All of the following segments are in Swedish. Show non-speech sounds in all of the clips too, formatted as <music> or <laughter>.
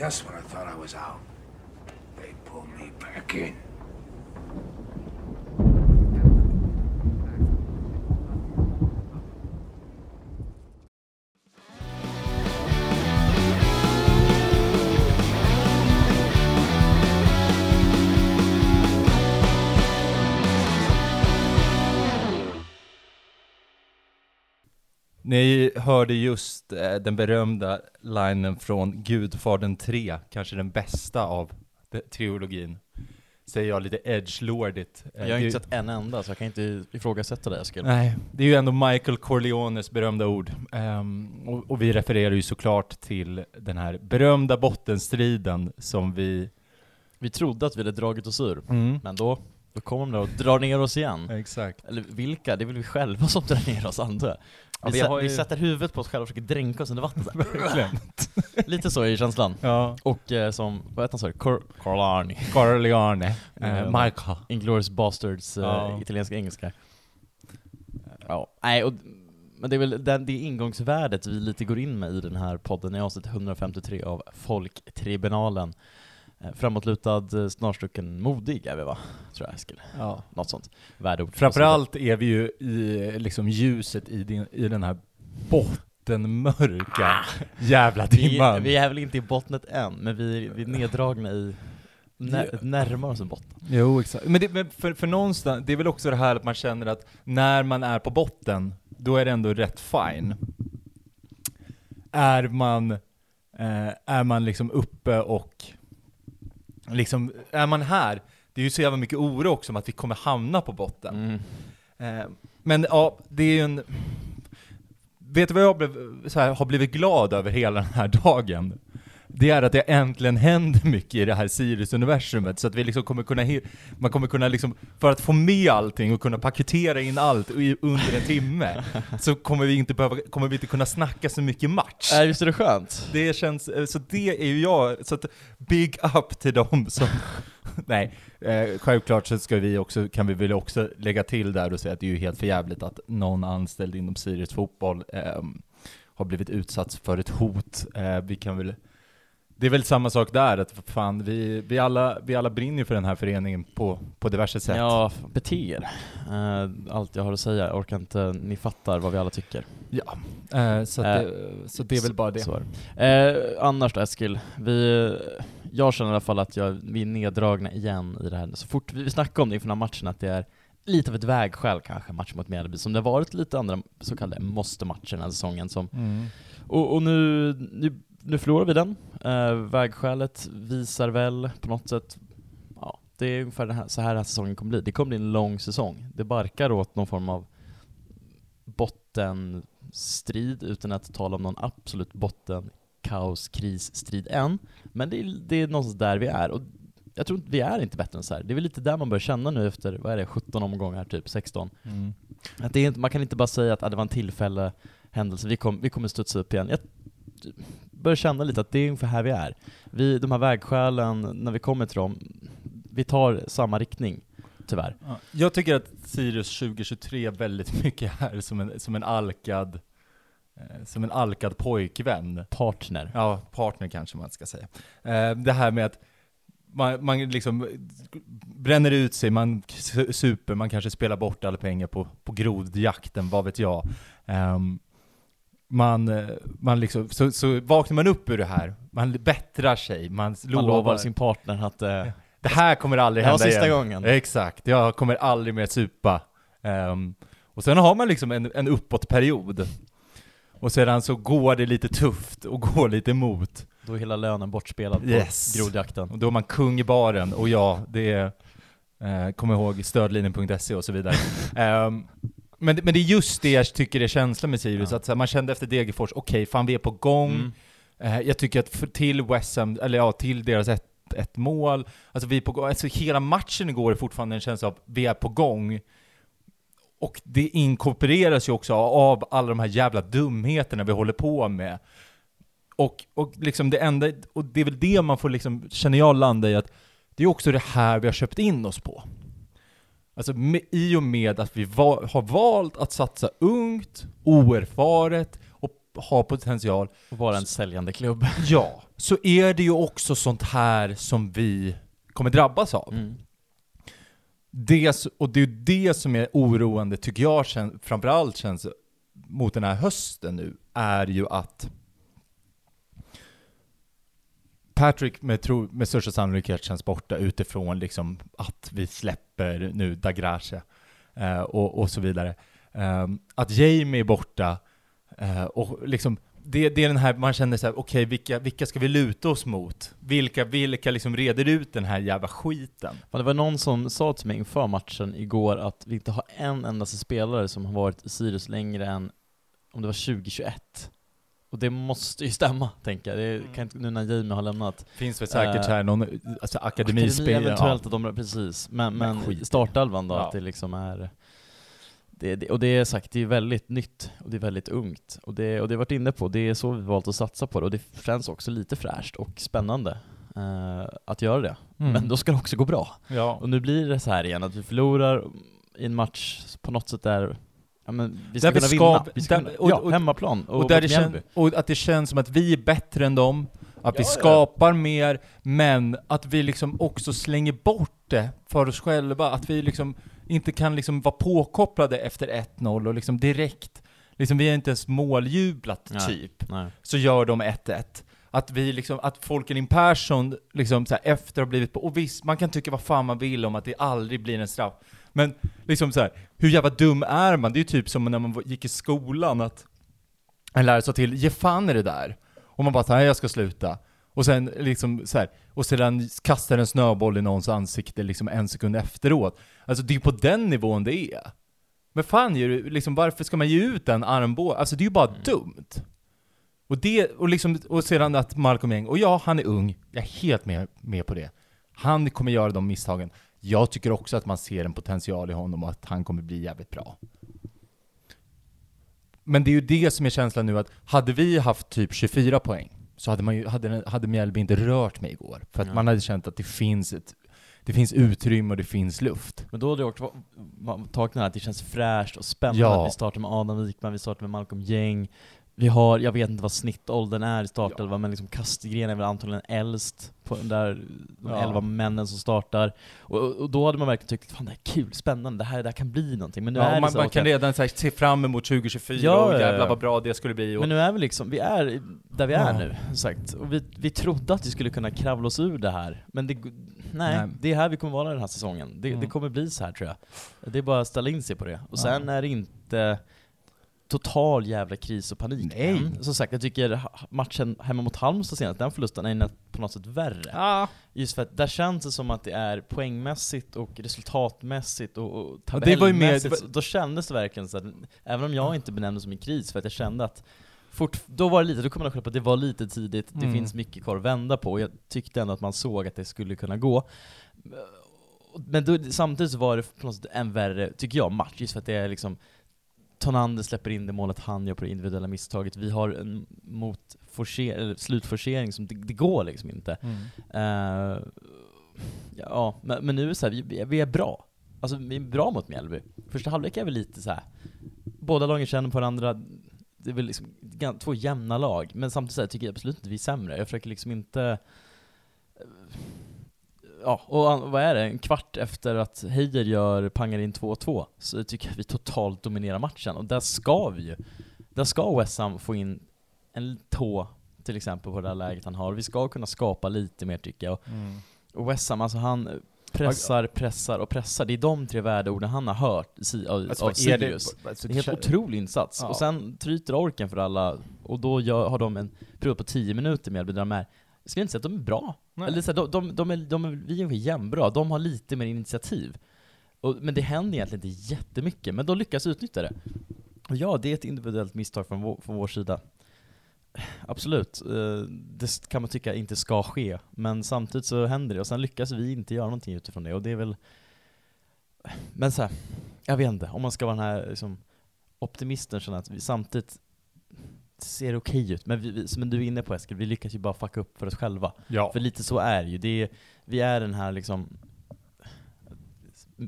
Just when I thought I was out, they pulled me back in. Hörde just eh, den berömda linen från Gudfadern 3, kanske den bästa av de- trilogin. Säger jag lite edgelordigt. Eh, Jag har det- inte sett en enda, så jag kan inte ifrågasätta det Eskil. Nej, det är ju ändå Michael Corleones berömda ord. Ehm, och, och vi refererar ju såklart till den här berömda bottenstriden som vi... Vi trodde att vi hade dragit oss ur, Mm. men då, då kommer de där och drar ner oss igen. Exakt. Eller vilka? Det är väl vi själva som drar ner oss antar jag. Ja, Vi, vi ju- sätter huvudet på oss själva och försöker dränka oss under vattnet. <laughs> <laughs> Lite så är känslan. Ja. Och eh, som, vad heter han sa? Cor- Carl Arni. <laughs> Corleone. Eh, Michael. Inglourious Bastards, eh, Ja. italienska engelska. Ja, nej, och, men det är väl den, det ingångsvärdet vi lite går in med i den här podden i avsnitt 153 av Folktribunalen. Eh, Framåtlutad, eh, snarstucken, modig är vi va? Tror jag Eskil. Ja. Något sånt. Värdeord. Framförallt är vi ju i liksom ljuset i, din, i den här bottenmörka jävla vi, dimman. vi är väl inte i bottnet än, men vi, vi är neddragna i, när, närmar oss en botten. Jo, exakt. Men, det, men för, för någonstans, det är väl också det här att man känner att när man är på botten, då är det ändå rätt fine. Är man, eh, är man liksom uppe och liksom, är man här, det är ju så jävla mycket oro också om att vi kommer hamna på botten. Mm. Eh, men ja, det är ju en... Vet du vad jag blev, här, har blivit glad över hela den här dagen? Det är att det äntligen händer mycket i det här Sirius-universumet, så att vi liksom kommer kunna, man kommer kunna liksom, för att få med allting och kunna paketera in allt under en timme, <laughs> så kommer vi inte behöva, kommer vi inte kunna snacka så mycket match. Äh, visst är det skönt? Det känns, eh, så det är ju jag, så att big up till dem som, <laughs> nej, eh, självklart så ska vi också, kan vi väl också lägga till där och säga att det är ju helt förjävligt att någon anställd inom Sirius fotboll eh, har blivit utsatt för ett hot. Eh, vi kan väl, det är väl samma sak där, att fan, vi, vi, alla, vi alla brinner ju för den här föreningen på, på diverse sätt. Ja, bete er. Eh, allt jag har att säga, jag orkar inte, ni fattar vad vi alla tycker. Ja, eh, så, Eh, det, så det är väl bara det. Eh, annars då Eskil, vi, jag känner i alla fall att jag, vi är neddragna igen i det här. Så fort vi, snackade om det inför den här matchen, att det är lite av ett vägskäl kanske, match mot Mjällby, som det har varit lite andra så kallade måste-matcher den här säsongen. Som, Mm. och, och nu, nu, nu förlorar vi den. Eh, vägskälet visar väl på något sätt, ja, det är ungefär det här, så här den här säsongen kommer bli. Det kommer bli en lång säsong. Det barkar åt någon form av bottenstrid utan att tala om någon absolut botten kaos, kris, strid än. Men det är, det är någonstans där vi är. Och jag tror inte vi är inte bättre än så här. Det är väl lite där man börjar känna nu efter, vad är det, 17 omgångar, typ 16. Mm. Att det är man kan inte bara säga att ah, det var en tillfälle händelse, vi, kom, vi kommer studsa upp igen. Jag börjar känna lite att det är ungefär här vi är. Vi, de här vägskälen, när vi kommer till dem, vi tar samma riktning, tyvärr. Ja, Jag tycker att Sirius 2023 väldigt mycket är som en, som en alkad eh, som en alkad pojkvän. Partner. Ja, partner kanske man ska säga. Eh, Det här med att man, man liksom bränner ut sig, man su- super, man kanske spelar bort alla pengar på, på grodjakten, vad vet jag. Ehm, man, eh, man liksom, så, så vaknar man upp ur det här, man bättrar sig, man Man lovar, sin partner att eh, det här kommer aldrig det var hända sista igen. gången. Exakt, jag kommer aldrig mer supa. Ehm, och sen har man liksom en, en uppåtperiod. Och sedan så går det lite tufft och <laughs> går lite emot. Då är hela lönen bortspelad på Yes. grodjakten. Och då är man kung i baren, och ja, det är, eh, kom ihåg stödlinjen.se och så vidare. <laughs> Ehm, men, men det är just det jag tycker är känslan med Sirius, Ja. att här, man kände efter Degerfors, okej, fan vi är på gång. Mm. Eh, jag tycker att för, till West Ham, eller ja, till deras ett, ett mål, alltså vi är på gång, alltså hela matchen igår är fortfarande en känsla av vi är på gång. Och det inkorporeras ju också av alla de här jävla dumheterna vi håller på med. Och, och liksom det enda, och det är väl det man får liksom, känner jag, landa i att det är också det här vi har köpt in oss på. Alltså med, i och med att vi va, har valt att satsa ungt, oerfaret och har potential, Vara en säljande klubb. <laughs> ja, så är det ju också sånt här som vi kommer drabbas av. Mm. Det, och det är ju det som är oroande, tycker jag, kän, framförallt känns mot den här hösten nu, är ju att Patrick med, tro, med största sannolikhet känns borta utifrån liksom att vi släpper nu Dagrache eh, och, och så vidare. Eh, att Jamie är borta eh, och liksom det, det är den här, man känner så här, okej vilka, vilka ska vi luta oss mot? Vilka, vilka liksom reder ut den här jävla skiten? Men Det var någon som sa till mig inför matchen igår att vi inte har en endaste spelare som har varit i Sirius längre än, om det var 2021. Och det måste ju stämma, tänker jag. Det kan inte, nu när Jamie har lämnat. Finns väl säkert Eh, här någon alltså, akademispelare. Akademi eventuellt att de, precis. Men, Men men startelvan då, Ja. att det liksom är det, det, och det är sagt, det är väldigt nytt och det är väldigt ungt. Och det, och det har varit inne på, det är så vi valt att satsa på det och det känns också lite fräscht och spännande eh, att göra det. Mm. Men då ska det också gå bra. Ja. Och nu blir det så här igen, att vi förlorar i en match på något sätt där Ja, men vi ska Där vi kunna ska- vinna. Vi ska där- kunna, och- ja, och- hemmaplan och, Och, där det kän, och att det känns som att vi är bättre än dem, att vi Ja, ja. skapar mer, men att vi liksom också slänger bort det för oss själva. Att vi liksom inte kan liksom vara påkopplade efter 1-0 och liksom direkt, liksom vi har inte ens måljublat Nej. typ, Nej. så gör de 1-1. Att vi liksom, att Folken Persson liksom så här, efter att ha blivit på, och visst, man kan tycka vad fan man vill om att det aldrig blir en straff. Men liksom så här, hur jävla dum är man? Det är ju typ som när man gick i skolan att en lärare sa till, ge fan i det där. Och man bara, nej jag ska sluta. Och sen liksom så här, och sedan kastar en snöboll i någons ansikte liksom en sekund efteråt. Alltså det är ju på den nivån det är. Men fan liksom varför ska man ge ut en armbåge? Alltså det är ju bara dumt. Och det, och liksom, och sedan att Malcolm Eng, och ja, han är ung, jag är helt med, med på det. Han kommer göra de misstagen. Jag tycker också att man ser en potential i honom och att han kommer bli jävligt bra. Men det är ju det som är känslan nu att hade vi haft typ 24 poäng så hade, man ju, hade, hade Mjällby inte rört mig igår. För att Ja. man hade känt att det finns ett det finns utrymme och det finns luft. Men då hade det också varit- att det känns fräscht och spännande Ja. att vi startar med Adam Wikman, vi startar med Malcolm Gäng. Vi har, jag vet inte vad snittåldern är i startelvan, men liksom Kastegren är väl antagligen äldst på den där, de Ja. elva männen som startar. Och, och, då hade man verkligen tyckt, fan det här är kul, spännande, det här, det här kan bli någonting. Men nu är Ja, det man, så, man kan redan så här, se fram emot 2024 Ja, och ja, jävlar ja. vad bra det skulle bli. Och, Men nu är vi liksom, vi är där vi är Ja. nu, sagt. Och vi, vi trodde att vi skulle kunna kravla oss ur det här, men det, nej, Nej. det är här vi kommer vara den här säsongen. Det, Mm. det kommer bli så här tror jag. Det är bara att ställa in sig på det. Och Ja. sen är det inte total jävla kris och panik Nej. än. Som sagt, jag tycker matchen hemma mot Halmstad senast, den förlusten är på något sätt värre. ah, Just för att där känns det som att det är poängmässigt och resultatmässigt och, och tabellmässigt, det var- då kändes det verkligen så att, även om jag inte benämnde det som en kris, för att jag kände att fort, då var det lite, då kommer man själv på att det var lite tidigt, det Mm. finns mycket kvar att vända på, och jag tyckte ändå att man såg att det skulle kunna gå. Men då, samtidigt så var det på något sätt en värre, tycker jag, match, just för att det är liksom Tonander släpper in det målet han gör på det individuella misstaget, vi har en mot forcer, eller slutforcering som, det, det går liksom inte. Eh, ja, men, men nu är så här, vi, vi är- bra. Alltså vi är bra mot Mjällby. Första halvlek är väl lite så här. båda lagen känner på varandra, det är väl liksom två jämna lag, men samtidigt så här, tycker jag absolut inte vi är sämre. Jag försöker liksom inte Ja, och vad är det? En kvart efter att Heijer gör, pangar in 2-2, så tycker jag vi totalt dominerar matchen. Och där ska vi ju. Där ska West Ham få in en tå, till exempel, på det här läget han har. Vi ska kunna skapa lite mer tycker jag. Mm. Och West Ham, alltså han pressar, pressar och pressar. Det är de tre värdeorden han har hört si- av, Alltså, av är det- Sirius. alltså, Det är en helt otrolig insats. Ja. Och sen tryter orken för alla, och då gör, har de en period på 10 minuter med där de är, jag skulle inte säga att de är bra. Nej. Eller så här, de, de, de, är, de är, vi är ungefär jämnbra, de har lite mer initiativ. Och, men det händer egentligen inte jättemycket, men de lyckas utnyttja det. Och ja, det är ett individuellt misstag från vår, från vår sida. Absolut, eh, det kan man tycka inte ska ske, men samtidigt så händer det, och sen lyckas vi inte göra någonting utifrån det, och det är väl... Men så här, jag vet inte, om man ska vara den här liksom, optimisten, känner att vi samtidigt ser okej ut, men vi, vi, som du är inne på Eskil, vi lyckas ju bara fucka upp för oss själva. Ja. För lite så är ju, det är, vi är den här liksom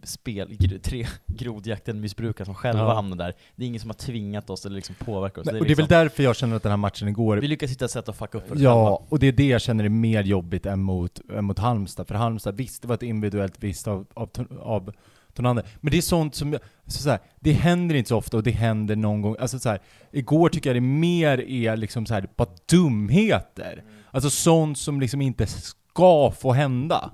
spel, gr- tre <laughs> grodjakten-missbrukare som själva Ja. hamnar där. Det är ingen som har tvingat oss eller liksom påverkat oss. Nej, det är och det är väl liksom, därför jag känner att den här matchen igår vi lyckas hitta sätt att fucka upp för oss Ja, och det är det jag känner är mer jobbigt än mot, än mot Halmstad. För Halmstad, visst det var ett individuellt visst av, av, av Tonander. Men det är sånt som, så så här, det händer inte så ofta och det händer någon gång. Alltså så här, igår tycker jag det mer är liksom så här, bara dumheter. Alltså sånt som liksom inte ska få hända.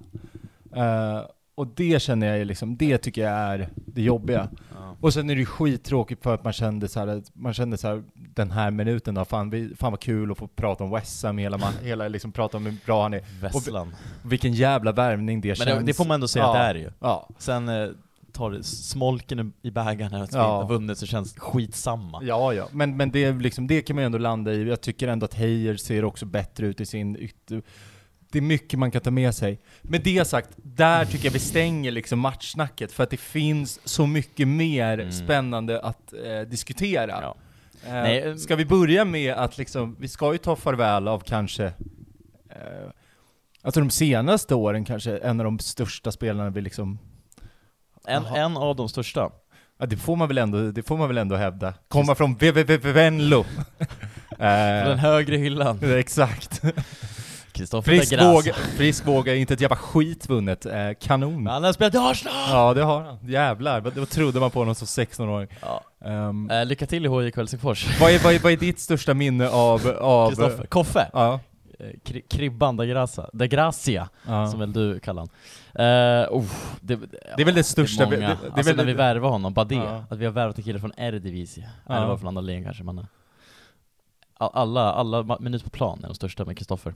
Eh, och det känner jag liksom, det tycker jag är det jobbiga. Ja. Och sen är det ju skittråkigt för att man kände så här, att man kände så här, den här minuten då, fan, vi, fan vad kul att få prata om West Ham, hela, man, <laughs> hela liksom prata om hur bra han är. Vesslan. Vilken jävla värvning det Men känns. det, det får man ändå säga Ja. att det är ju. Ja. Sen eh, tar smolken i bägaren att vi Ja. har vunnit så känns skitsamma. Ja, ja. Men, men det, liksom, det kan man ju ändå landa i. Jag tycker ändå att Heijer ser också bättre ut i sin ytter... Det är mycket man kan ta med sig. Med det sagt, där tycker jag vi stänger liksom matchsnacket, för att det finns så mycket mer Mm. spännande att eh, diskutera. Ja. Eh, Nej, eh, ska vi börja med att liksom, vi ska ju ta farväl av kanske, eh, alltså de senaste åren kanske, en av de största spelarna vi liksom, En, Jaha. en av de största. ja det får man väl ändå, det får man väl ändå hävda. Komma från Venlo. <laughs> Den högre hyllan. <laughs> exakt. Frisk Dagras. våg, frisk våg, inte ett jävla skit vunnet. Eh, kanon. Han har spelat i Arsenal! Ja det har han. Jävlar, vad, vad trodde man på honom som 16-åring? Ja. Um, Eh, lycka till i HIK Helsingfors. vad, är, vad, är, vad är ditt största minne av... av. Koffe. Ja. Eh, Kri- Kribban da Gracia. Da Gracia, ja. som väl du kallar han. Uh, oh, det, Det är väl det största Det är det- det är alltså väl när det- vi värvar honom, bara det. Ja. Att vi har värvat en kille från Eredivisie. Ja. Eller var från andra ligan kanske, eh, all- Alla, alla minuter på plan är de största med Kristoffer.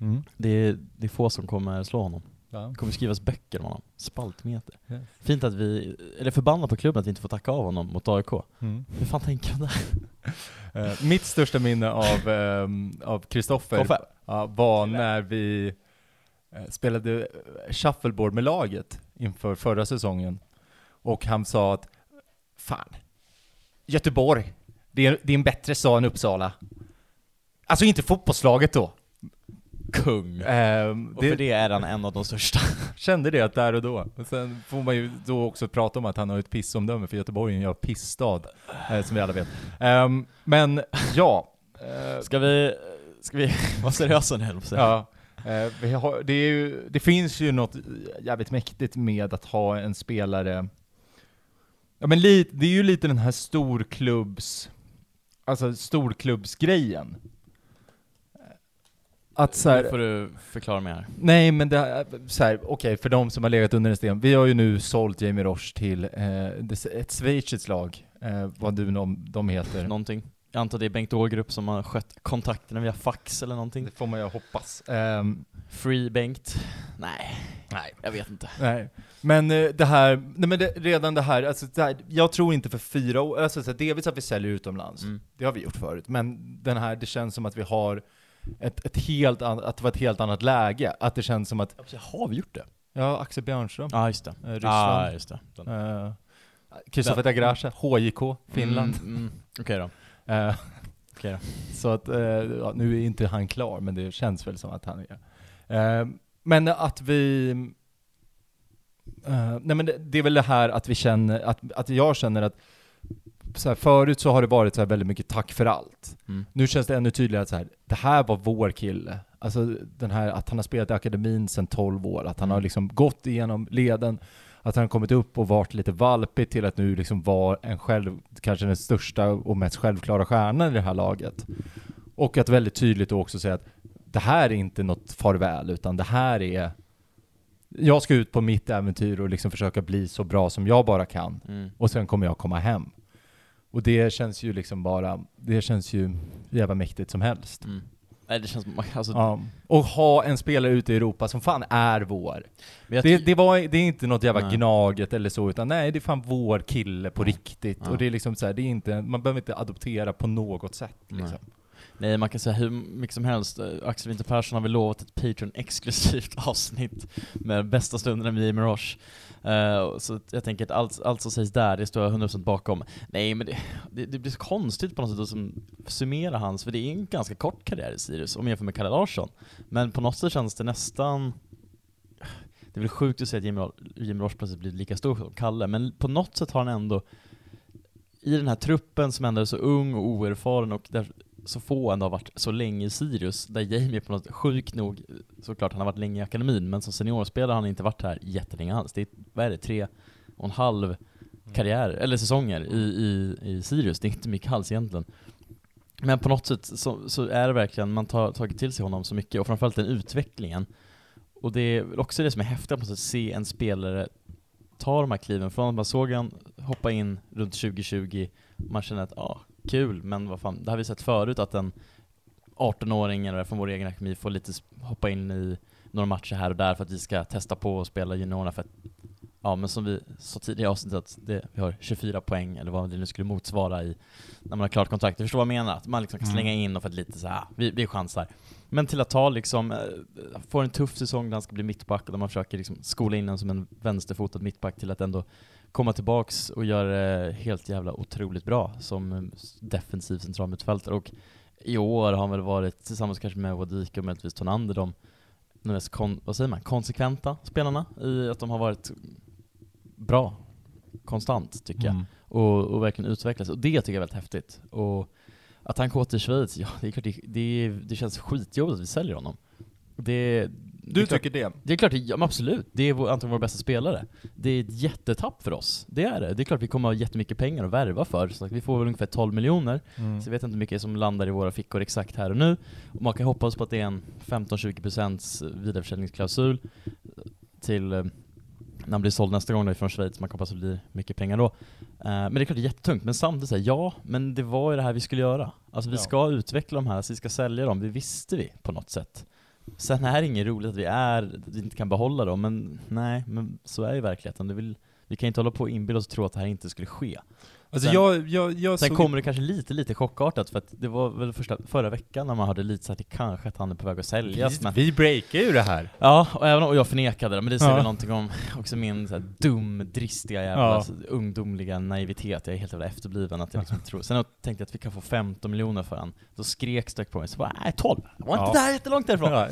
Mm. Det är, det är få som kommer slå honom. Det kommer skrivas böcker om honom. Spaltmeter. Ja. Fint att vi, eller förbannat på klubben att vi inte får tacka av honom mot AIK. Mm. Hur fan tänker de där? <laughs> Eh, mitt största minne av ehm, av Kristoffer. Ja, var när vi eh, spelade eh, shuffleboard med laget inför förra säsongen. Och han sa att Fan, Göteborg, det är, det är en bättre stad än Uppsala. Alltså inte fotbollslaget då. Kung. Ehm, Och för det är han en av de största. <laughs> kände det att där och då. Och sen får man ju då också prata om att han har ett pissomdöme, för Göteborg är en pissstad, eh, som vi alla vet. Ehm, men ja. eh, Ska vi, ska vi vara seriösa nu. Ja, eh, har, det, ju, det finns ju något jävligt mäktigt med att ha en spelare Ja men li, det är ju lite den här storklubbs, alltså storklubbsgrejen. Att så här, Nu får du förklara mer. nej men det, så här, okej för de som har legat under en sten, vi har ju nu sålt Jamie Roche till eh, det- ett schweiziskt lag, eh, vad du om de heter. Någonting. Jag antar det är Bengt Ågrup som har skött kontakterna via fax eller någonting. Det får man ju hoppas. Ehm, Free Bengt? Nej. Nej, jag vet inte. Nej, men eh, det här, nej men det, redan det här, alltså det här, jag tror inte för fyra år, alltså delvis att vi säljer utomlands, Mm. det har vi gjort förut, men den här, det känns som att vi har ett, ett helt annat, att det var ett helt annat läge, att det känns som att, Har vi gjort det? ja, Axel Björnström, Ja, ah, just det. eh, Ryssland, just det. Den. eh, Kristoffer Dagrasha, HJK, Finland. Mm, mm. Okej då. Eh, <laughs> då. Så att, ja, nu är inte han klar, men det känns väl som att han är. Eh, men att vi... nej men det, det är väl det här att vi känner, att, att jag känner att så här, förut så har det varit så här väldigt mycket tack för allt. Mm. Nu känns det ännu tydligare att så här, det här var vår kille. Alltså den här, att han har spelat i akademin sedan 12 år, att han har Mm. liksom gått igenom leden, att han kommit upp och varit lite valpig till att nu liksom vara en själv, kanske den största och mest självklara stjärnan i det här laget. Och att väldigt tydligt också säga att det här är inte något farväl, utan det här är jag ska ut på mitt äventyr och liksom försöka bli så bra som jag bara kan. Mm. Och sen kommer jag komma hem. Och det känns ju liksom bara, det känns ju jävla mäktigt som helst. Mm. Nej, det känns alltså, Ja. Och ha en spelare ute i Europa som fan är vår. Det, det, var, det är inte något jävla Nej. gnaget eller så, utan nej, det är fan vår kille på riktigt. Ja. Och det är liksom så här, det är inte, man behöver inte adoptera på något sätt liksom. Nej. Nej, man kan säga hur mycket som helst. Eh, Axel Winter Persson har väl lovat ett Patreon-exklusivt <laughs> avsnitt med bästa stunderna med Jamie Roche. Uh, så jag tänker att allt, allt som sägs där, det står jag 100% bakom. Nej, men det, det, det blir så konstigt på något sätt att som summera hans, för det är en ganska kort karriär i Sirius om man jämför med Kalle Larsson. Men på något sätt känns det nästan det är väl sjukt att säga att Jimmy, Jimmy Roche plötsligt blir lika stor som Kalle, men på något sätt har han ändå, i den här truppen som ändå är så ung och oerfaren och där så få ändå har varit så länge i Sirius, där Jamie på något sjukt nog, såklart han har varit länge i akademin, men som seniorspelare har han inte varit här jättelänge alls. Det är, vad är det, tre och en halv karriär, eller säsonger i, i, i Sirius, det är inte mycket alls egentligen. Men på något sätt så, så är det verkligen, man tar tagit till sig honom så mycket, och framförallt den utvecklingen. Och det är väl också det som är häftigt, att se en spelare ta de här kliven, från att man såg han hoppa in runt 2020, man känner att ja, kul, men vad fan, det har vi sett förut att en 18-åring eller från vår egen akademi får lite hoppa in i några matcher här och där för att vi ska testa på och spela juniorerna för att Ja men som vi sa tidigare i avsnittet, att det, vi har 24 poäng eller vad det nu skulle motsvara i när man har klart kontrakt. Du förstår vad jag menar? Att man liksom kan Mm. slänga in och för att lite så här, vi, vi chansar. Men till att ta liksom, eh, får en tuff säsong där han ska bli mittback och där man försöker liksom skola in en som en vänsterfotad mittback till att ändå komma tillbaks och göra det helt jävla otroligt bra som defensiv centralmittfältare. Och i år har han väl varit, tillsammans kanske med Wadika och möjligtvis Tonander, de de mest kon, vad säger man, konsekventa spelarna i att de har varit bra, konstant tycker jag Mm. och, och verkligen utvecklas. Och det tycker jag är väldigt häftigt. Och att han går till Schweiz, ja det är klart det, det, det känns skitjobbigt att vi säljer honom. Det Du tycker det? det är klart, ja men absolut. Det är vår, antagligen vår bästa spelare. Det är ett jättetapp för oss. Det är det. Det är klart vi kommer ha jättemycket pengar att värva för. Så att vi får väl ungefär 12 miljoner. Mm. Så jag vet inte hur mycket som landar i våra fickor exakt här och nu. Och man kan hoppas på att det är en 15-20% vidareförsäljningsklausul till eh, när han blir såld nästa gång då ifrån Schweiz, man kan hoppas att det blir mycket pengar då. Eh, men det är klart det är jättetungt, men samtidigt säger ja, men det var ju det här vi skulle göra. Alltså vi Ja. ska utveckla de här, så vi ska sälja dem, det visste vi på något sätt. Sen är det inget roligt att vi är, att vi inte kan behålla dem, men nej, men så är ju verkligheten. Det vill, vi kan inte hålla på och inbilla oss och tro att det här inte skulle ske. Alltså Sen- jag, jag, jag Sen kommer det kanske lite, lite chockartat för att det var väl första, förra veckan när man hörde lite så att det kanske att han är på väg att säljas men Vi breakar ju det här. Ja, och även om jag förnekade det, men det säger Ja. väl någonting om också min så här, dum, dristiga jävla Ja. så, ungdomliga naivitet, jag är helt jävla efterbliven att jag liksom tror Sen jag tänkte jag att vi kan få 15 miljoner för han, då skrek Stack på mig, så bara nej 12, det var inte Ja. där jättelångt därifrån Ja.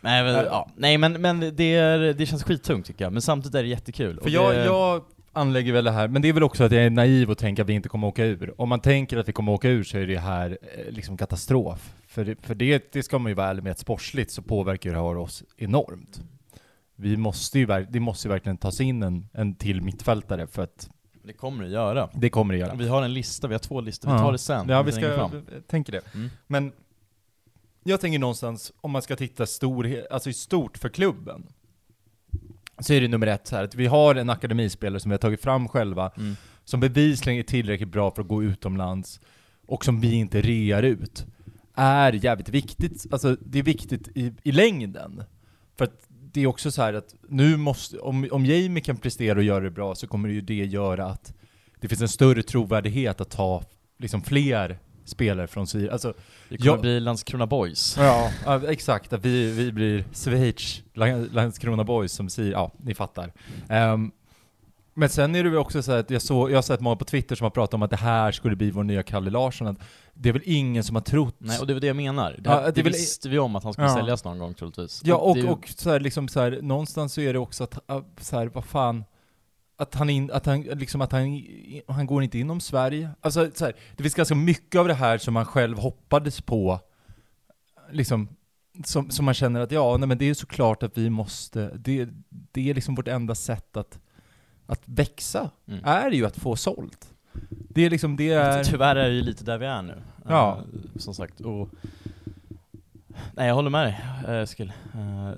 Nej men, ja, nej men, men det, är, det känns skittungt tycker jag, men samtidigt är det jättekul För Och jag, det, jag anlägger väl det här, men det är väl också att jag är naiv och tänker att vi inte kommer åka ur. Om man tänker att vi kommer åka ur så är det här eh, liksom katastrof. För, det, för det, det ska man ju vara ärlig med, att sportsligt så påverkar det här oss enormt. Vi måste ju, det måste ju verkligen tas in en, en till mittfältare för att det kommer det göra det kommer det göra. Vi har en lista, vi har två listor, vi tar det sen Ja, vi ska, tänker det. Mm. Men jag tänker någonstans, om man ska titta stor, alltså i stort för klubben, så är det nummer ett så här att vi har en akademispelare som vi har tagit fram själva, Mm. som bevisligen är tillräckligt bra för att gå utomlands, och som vi inte rear ut, är jävligt viktigt. Alltså det är viktigt i, i längden. För att det är också så att nu måste, om, om Jamie kan prestera och göra det bra så kommer det ju det göra att det finns en större trovärdighet att ta liksom fler spelare från Syrien. Alltså, Det kommer Jag- bli Landskrona Boys Ja, <laughs> ja, exakt. Att vi, vi blir Schweiz, Lan- Landskrona Boys som säger, ja, ni fattar. Ehm, men sen är det väl också så att jag, såg, jag har sett många på Twitter som har pratat om att det här skulle bli vår nya Kalle Larsson. Att det är väl ingen som har trott... Nej, och det var det jag menar. Det, Ja, här, det det är väl- visste vi om att han skulle Ja. säljas någon gång troligtvis. ja, och, det, är ju- och så här, liksom så här, någonstans så är det också att, så här, vad fan, att han, in, att han, liksom att han, han går inte inom Sverige. Alltså så här, det finns ganska mycket av det här som man själv hoppades på, liksom, som, som man känner att ja, nej men det är såklart att vi måste, det, det är liksom vårt enda sätt att, att växa, Mm. är ju att få sålt. Det är liksom, det är... Tyvärr är det ju lite där vi är nu. Ja. Eh, som sagt, och... Nej, jag håller med dig, eh, Eskil. Det,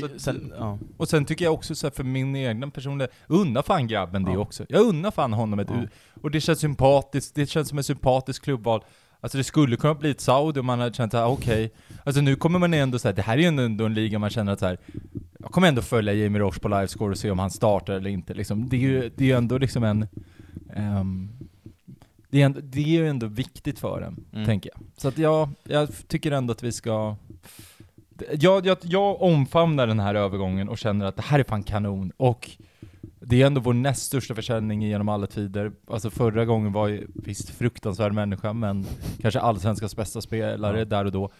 Så- sen, ja. Och sen tycker jag också så för min egna personliga, unna fan grabben det Ja. också. Jag unnar fan honom ett Ja. Och det känns sympatiskt, det känns som ett sympatiskt klubbval. Alltså det skulle kunna bli ett Saudi om man hade känt såhär, okej. Alltså nu kommer man ändå säga det här är ju ändå en liga man känner att så här. jag kommer ändå följa Jamie Roche på livescore och se om han startar eller inte liksom. Det är ju, det är ändå liksom en... ehm, det, är ändå, det är ju ändå viktigt för en, Mm. tänker jag. Så att jag, jag tycker ändå att vi ska... Jag, jag, jag omfamnar den här övergången och känner att det här är fan kanon. Och det är ändå vår näst största försäljning genom alla tider. Alltså förra gången var ju visst fruktansvärd människa, men kanske allsvenskans bästa spelare Ja. där och då.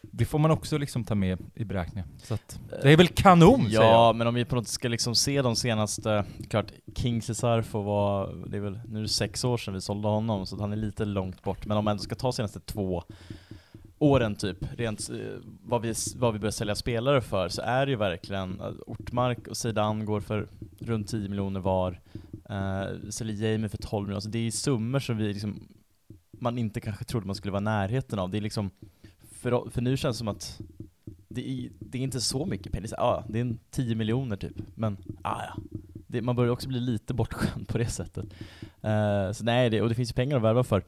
det får man också liksom ta med i beräkningen. Så att, det är väl kanon säger Ja, jag. men om vi på något ska liksom se de senaste, klart King Cesar får vara, det är väl, nu är det sex år sedan vi sålde honom, så han är lite långt bort, men om man ändå ska ta senaste två åren typ, rent eh, vad vi, vad vi börjar sälja spelare för, så är det ju verkligen, eh, Ortmark och Zidane går för runt 10 miljoner var, Uh, säljer Jamie för 12 miljoner, alltså det är summor som vi liksom, man inte kanske trodde man skulle vara i närheten av, det är liksom, för, för nu känns det som att det är, det är inte så mycket pengar, det är, ah, det är en 10 miljoner typ, men ah, ja. Det, man börjar också bli lite bortskämd på det sättet. Uh, så nej, det, och det finns ju pengar att värva för.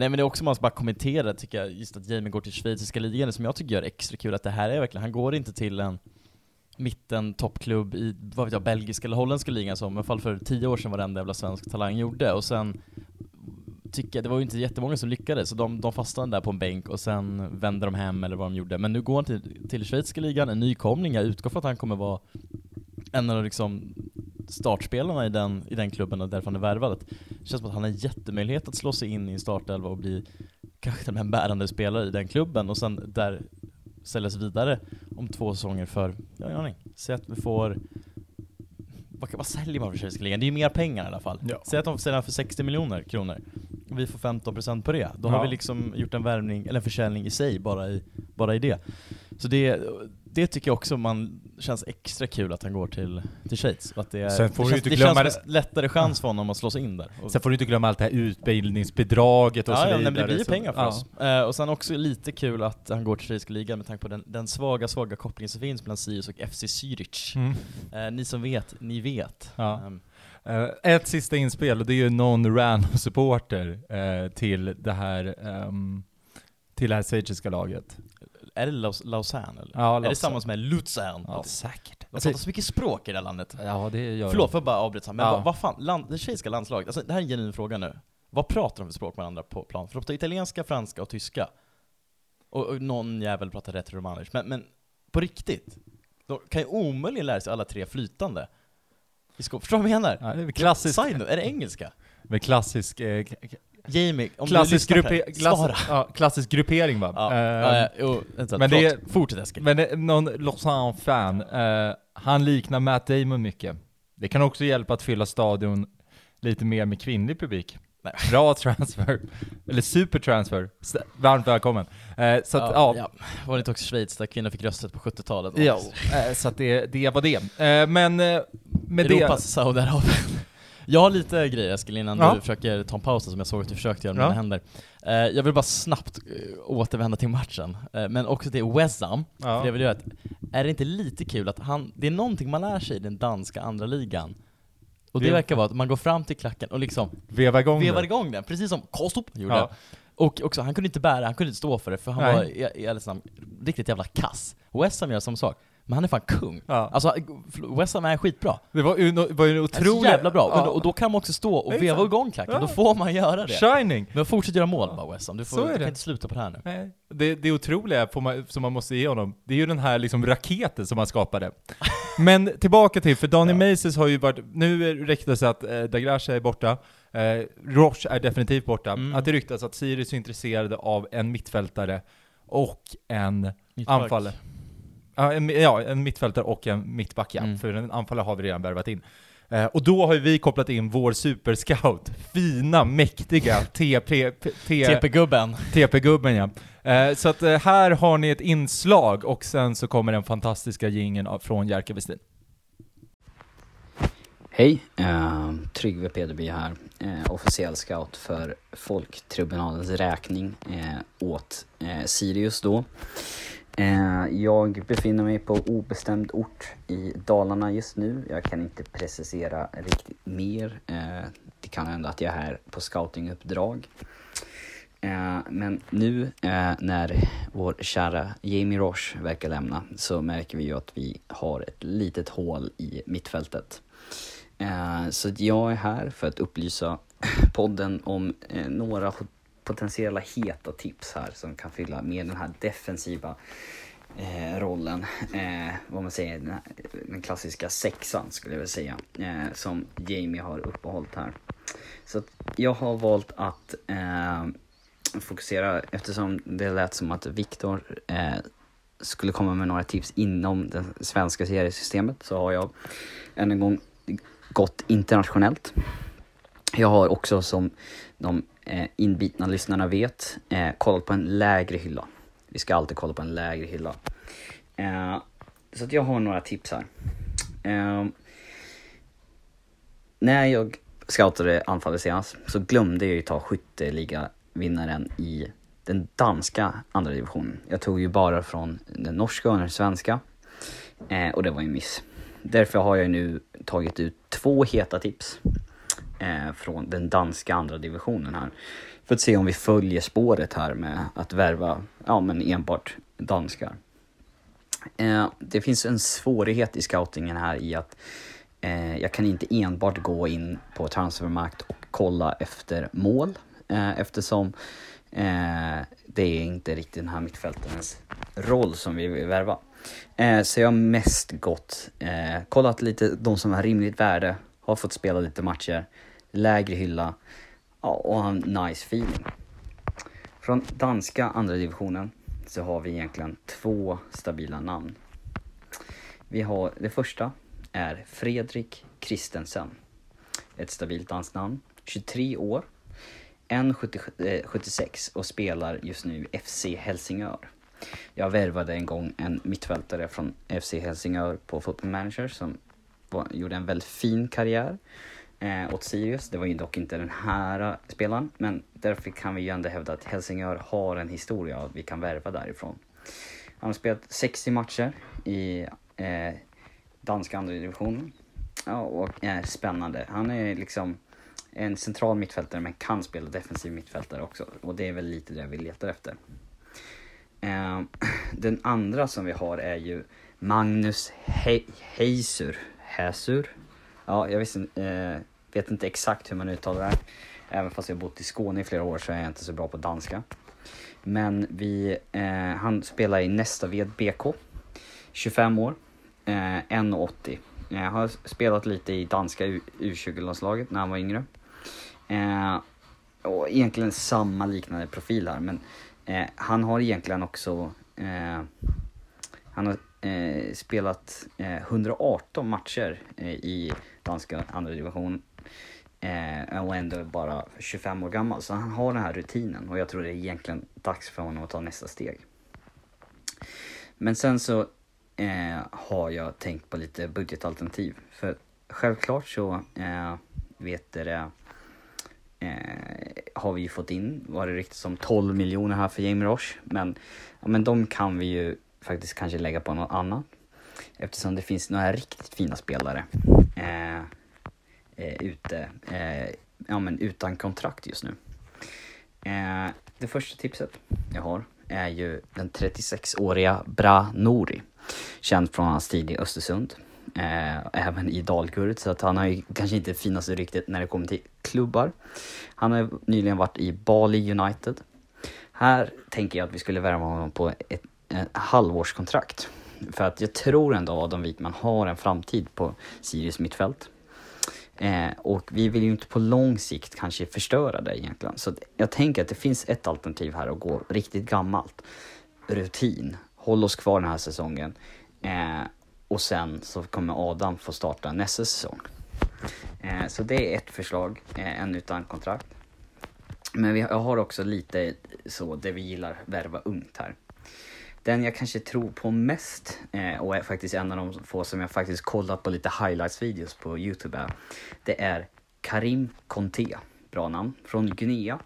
Nej men det är också, man ska bara kommentera tycker jag, just att Jamie går till schweiziska ligan, det som jag tycker gör extra kul, att det här är verkligen, han går inte till en mitten toppklubb i, vad vet jag, belgiska eller holländska ligan som i alla fall för tio år sedan var den jävla svensk talang gjorde, och sen tycker jag, det var ju inte jättemånga som lyckades, så de, de fastnade där på en bänk och sen vände de hem eller vad de gjorde. Men nu går han till, till schweiziska ligan, en nykomling, jag utgår från att han kommer vara en av liksom startspelarna i den, i den klubben och därför han är värvad. Det känns som att han har jättemöjlighet att slå sig in i en startelva och bli kanske till och med en bärande spelare i den klubben och sen där säljas vidare om två säsonger för, jag har ingen aning, säg att vi får vad, vad säljer man för schweiziska ligan? Det är ju mer pengar i alla fall. Ja. Säg att de säljer för 60 miljoner kronor och vi får 15% på det. Då Ja. har vi liksom gjort en värvning, eller en försäljning i sig bara i, bara i det. Så det, det tycker jag också man känns extra kul att han går till, till Schweiz. Att det är, Sen får det du känns, inte det glömma känns som en lättare chans för honom att slå sig in där. Och, Sen får du inte glömma allt det här utbildningsbidraget och ja, så ja, vidare. men det blir ju pengar för ja. oss. Eh, och sen också lite kul att han går till schweiziska ligan med tanke på den, den svaga, svaga kopplingen som finns mellan Sirius och FC Zürich. Mm. Eh, ni som vet, ni vet. Ja. Ehm, Eh, ett sista inspel och det är ju någon random supporter eh, till det här ehm, till det här schweiziska laget. Är det Laus- Lausanne eller? Ja, Är det Lausanne. samma som är Luzern? Ja, säkert. De pratar så mycket språk i det här landet. ja, det gör Förlåt, får jag bara avbryta? Men Ja. vad, vad fan, land, det schweiziska landslaget, alltså det här är en genuin fråga nu. Vad pratar de för språk med varandra på plan? För de pratar italienska, franska och tyska. Och, och någon jävel pratar rätt romanisch. Men, men på riktigt, de kan ju omöjligen lära sig alla tre flytande. I Förstår du vad jag menar? Ja, det klassisk, Side är det engelska? med klassisk, eh, Jamie, om klassisk, du lyssnar gruppe, svara! ja, klassisk gruppering va? Ja, Eh, ja, ja, jo, vänta, men det förlåt. Fortsätt Eskil. Men det, någon Lausanne-fan, eh, han liknar Matt Damon mycket. Det kan också hjälpa att fylla stadion lite mer med kvinnlig publik. Nej. Bra transfer, eller supertransfer. S- Varmt välkommen. Eh, så att, ja, ja. Var det inte också Schweiz där kvinnor fick rösträtt på 70-talet? eh, så att det, det var det. Eh, men eh, med Europas Saudiarabien. Jag har lite grejer Eskil innan Ja. du försöker ta en paus som jag såg att du försökte göra med Ja. dina händer. Eh, jag vill bara snabbt eh, återvända till matchen, Eh, men också till det, ja. För jag göra att, är det inte lite kul att han, det är någonting man lär sig i den danska andra ligan. Och det, Det- verkar vara att man går fram till klacken och liksom Veva igång vevar det. igång den, precis som Kostup gjorde. Ja. Och också, han kunde inte bära, han kunde inte stå för det för han Nej. var i- i- liksom, riktigt jävla kass. West Ham gör samma sak, men han är fan kung. Ja. Alltså, West Ham är skitbra. Det var ju, var ju en Det är otrolig... så jävla bra, Ja. och, då, kan man också stå och Exakt. veva igång klacken, Ja. då får man göra det. Shining! Men fortsätt göra mål bara West Ham, du, får, du kan inte sluta på det här nu. Nej, det, det otroliga man, som man måste ge honom, det är ju den här liksom raketen som han skapade. <laughs> Men tillbaka till, för Daniel Ja. Maces har ju varit, nu ryktas att eh, Dagracha är borta, eh, Roche är definitivt borta, Mm. att det ryktas att Sirius är intresserade av en mittfältare och en Mittback. anfallare. Ja en, ja, en mittfältare och en mittback ja, Mm. för en anfallare har vi redan värvat in. Eh, och då har ju vi kopplat in vår superscout, fina, mäktiga TP-gubben. TP-gubben ja. Eh, så att eh, här har ni ett inslag och sen så kommer den fantastiska jingeln av- från Jerka Westin. Hej, eh, Tryggve Pederby här. Eh, officiell scout för Folktribunalens räkning eh, åt eh, Sirius då. Eh, jag befinner mig på obestämd ort i Dalarna just nu. Jag kan inte precisera riktigt mer. Eh, det kan hända att jag är här på scoutinguppdrag. Eh, men nu när vår kära Jamie Roche verkar lämna så märker vi ju att vi har ett litet hål i mittfältet. Så jag är här för att upplysa podden om några potentiella heta tips här som kan fylla med den här defensiva eh, rollen. Eh, vad man säger, den, här, den klassiska sexan skulle jag vilja säga. Eh, som Jamie har uppehållit här. Så att jag har valt att eh, fokusera, eftersom det lät som att Viktor eh, skulle komma med några tips inom det svenska seriesystemet så har jag än en gång gått internationellt. Jag har också som de eh, inbitna lyssnarna vet eh, kollat på en lägre hylla. Vi ska alltid kolla på en lägre hylla. Eh, så att jag har några tips här. Eh, när jag scoutade anfallet senast så glömde jag ju ta skytteligavinnaren i den danska andra divisionen. Jag tog ju bara från den norska och den svenska. Eh, och det var en miss. Därför har jag nu tagit ut två heta tips eh, från den danska andra divisionen här. För att se om vi följer spåret här med att värva, ja men enbart danskar. Eh, det finns en svårighet i scoutingen här i att eh, jag kan inte enbart gå in på transfermarkt och kolla efter mål eh, eftersom eh, det är inte riktigt den här mittfältarens roll som vi vill värva. Eh, så jag har mest gått, eh, kollat lite de som har rimligt värde, har fått spela lite matcher, lägre hylla ja, och har en nice feeling. Från danska andra divisionen så har vi egentligen två stabila namn. Vi har, det första är Fredrik Kristensen. Ett stabilt danskt namn. 23 år. 1,76 eh, och spelar just nu i FC Helsingör. Jag värvade en gång en mittfältare från FC Helsingör på Football Manager som var, gjorde en väldigt fin karriär eh, åt Sirius. Det var ju dock inte den här eh, spelaren, men därför kan vi ju ändå hävda att Helsingör har en historia och vi kan värva därifrån. Han har spelat 60 matcher i eh, danska andra divisionen. Ja, och är spännande. Han är liksom en central mittfältare men kan spela defensiv mittfältare också. Och det är väl lite det vi letar efter. Eh, <clears throat> den andra som vi har är ju Magnus He Heisur. Häsur? Ja, jag visste, eh, vet inte exakt hur man uttalar det här. Även fast jag bott i Skåne i flera år så är jag inte så bra på danska. Men vi, eh, han spelar i Nästaved BK. 25 år. Eh, 1,80. Jag eh, har spelat lite i danska U20-landslaget när han var yngre. Eh, och egentligen samma liknande profil här men eh, han har egentligen också eh, han har eh, spelat eh, 118 matcher eh, i danska andra division eh, och ändå bara 25 år gammal. Så han har den här rutinen och jag tror det är egentligen dags för honom att ta nästa steg. Men sen så eh, har jag tänkt på lite budgetalternativ. För självklart så eh, vet det, eh, har vi ju fått in, var det riktigt som 12 miljoner här för Jamie Roche. Men, ja, men de kan vi ju faktiskt kanske lägga på något annat. Eftersom det finns några riktigt fina spelare eh, eh, ute, eh, ja, men utan kontrakt just nu. Eh, det första tipset jag har är ju den 36-åriga Bra Nouri. Känd från hans tid i Östersund. Eh, även i Dalkurd, så att han har ju kanske inte det finaste ryktet när det kommer till klubbar. Han har nyligen varit i Bali United. Här tänker jag att vi skulle värva honom på ett Eh, halvårskontrakt. För att jag tror ändå Adam Wikman har en framtid på Sirius mittfält. Eh, och vi vill ju inte på lång sikt kanske förstöra det egentligen. Så jag tänker att det finns ett alternativ här att gå riktigt gammalt. Rutin. Håll oss kvar den här säsongen. Eh, och sen så kommer Adam få starta nästa säsong. Eh, så det är ett förslag, eh, en utan kontrakt. Men vi, jag har också lite så, det vi gillar, värva ungt här. Den jag kanske tror på mest eh, och är faktiskt en av de få som jag faktiskt kollat på lite highlights-videos på Youtube är, det är Karim Conte, bra namn, från Guinea.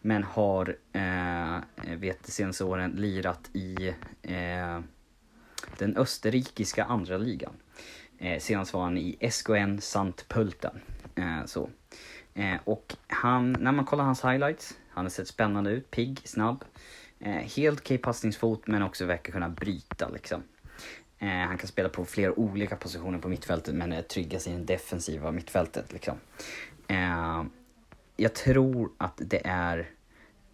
Men har, eh, vet de senaste åren, lirat i eh, den österrikiska andra ligan. Eh, senast var han i SKN Sant Pölten. Eh, så. Eh, och han, när man kollar hans highlights, han har sett spännande ut, pigg, snabb. Eh, helt okej passningsfot men också verkar kunna bryta liksom. Eh, han kan spela på flera olika positioner på mittfältet men eh, är tryggast i den defensiva mittfältet liksom. Eh, jag tror att det är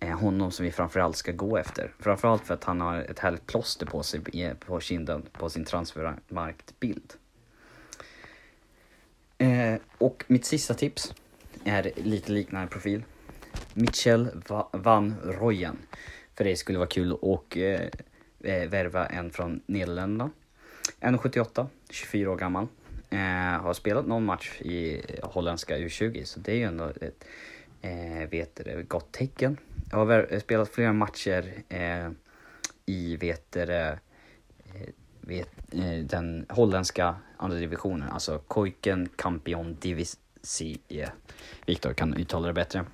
eh, honom som vi framförallt ska gå efter. Framförallt för att han har ett härligt plåster på sig eh, på kinden på sin transfermarktbild. Eh, och mitt sista tips är lite liknande profil. Mitchell Va Van Royen. För det skulle vara kul att eh, eh, värva en från Nederländerna. 1,78, 24 år gammal. Eh, har spelat någon match i holländska U20 så det är ju ändå ett eh, vet det, gott tecken. Jag har spelat flera matcher eh, i vet det, eh, vet, eh, den holländska andra divisionen, alltså Koiken Campion Divisie. Viktor kan uttala det bättre.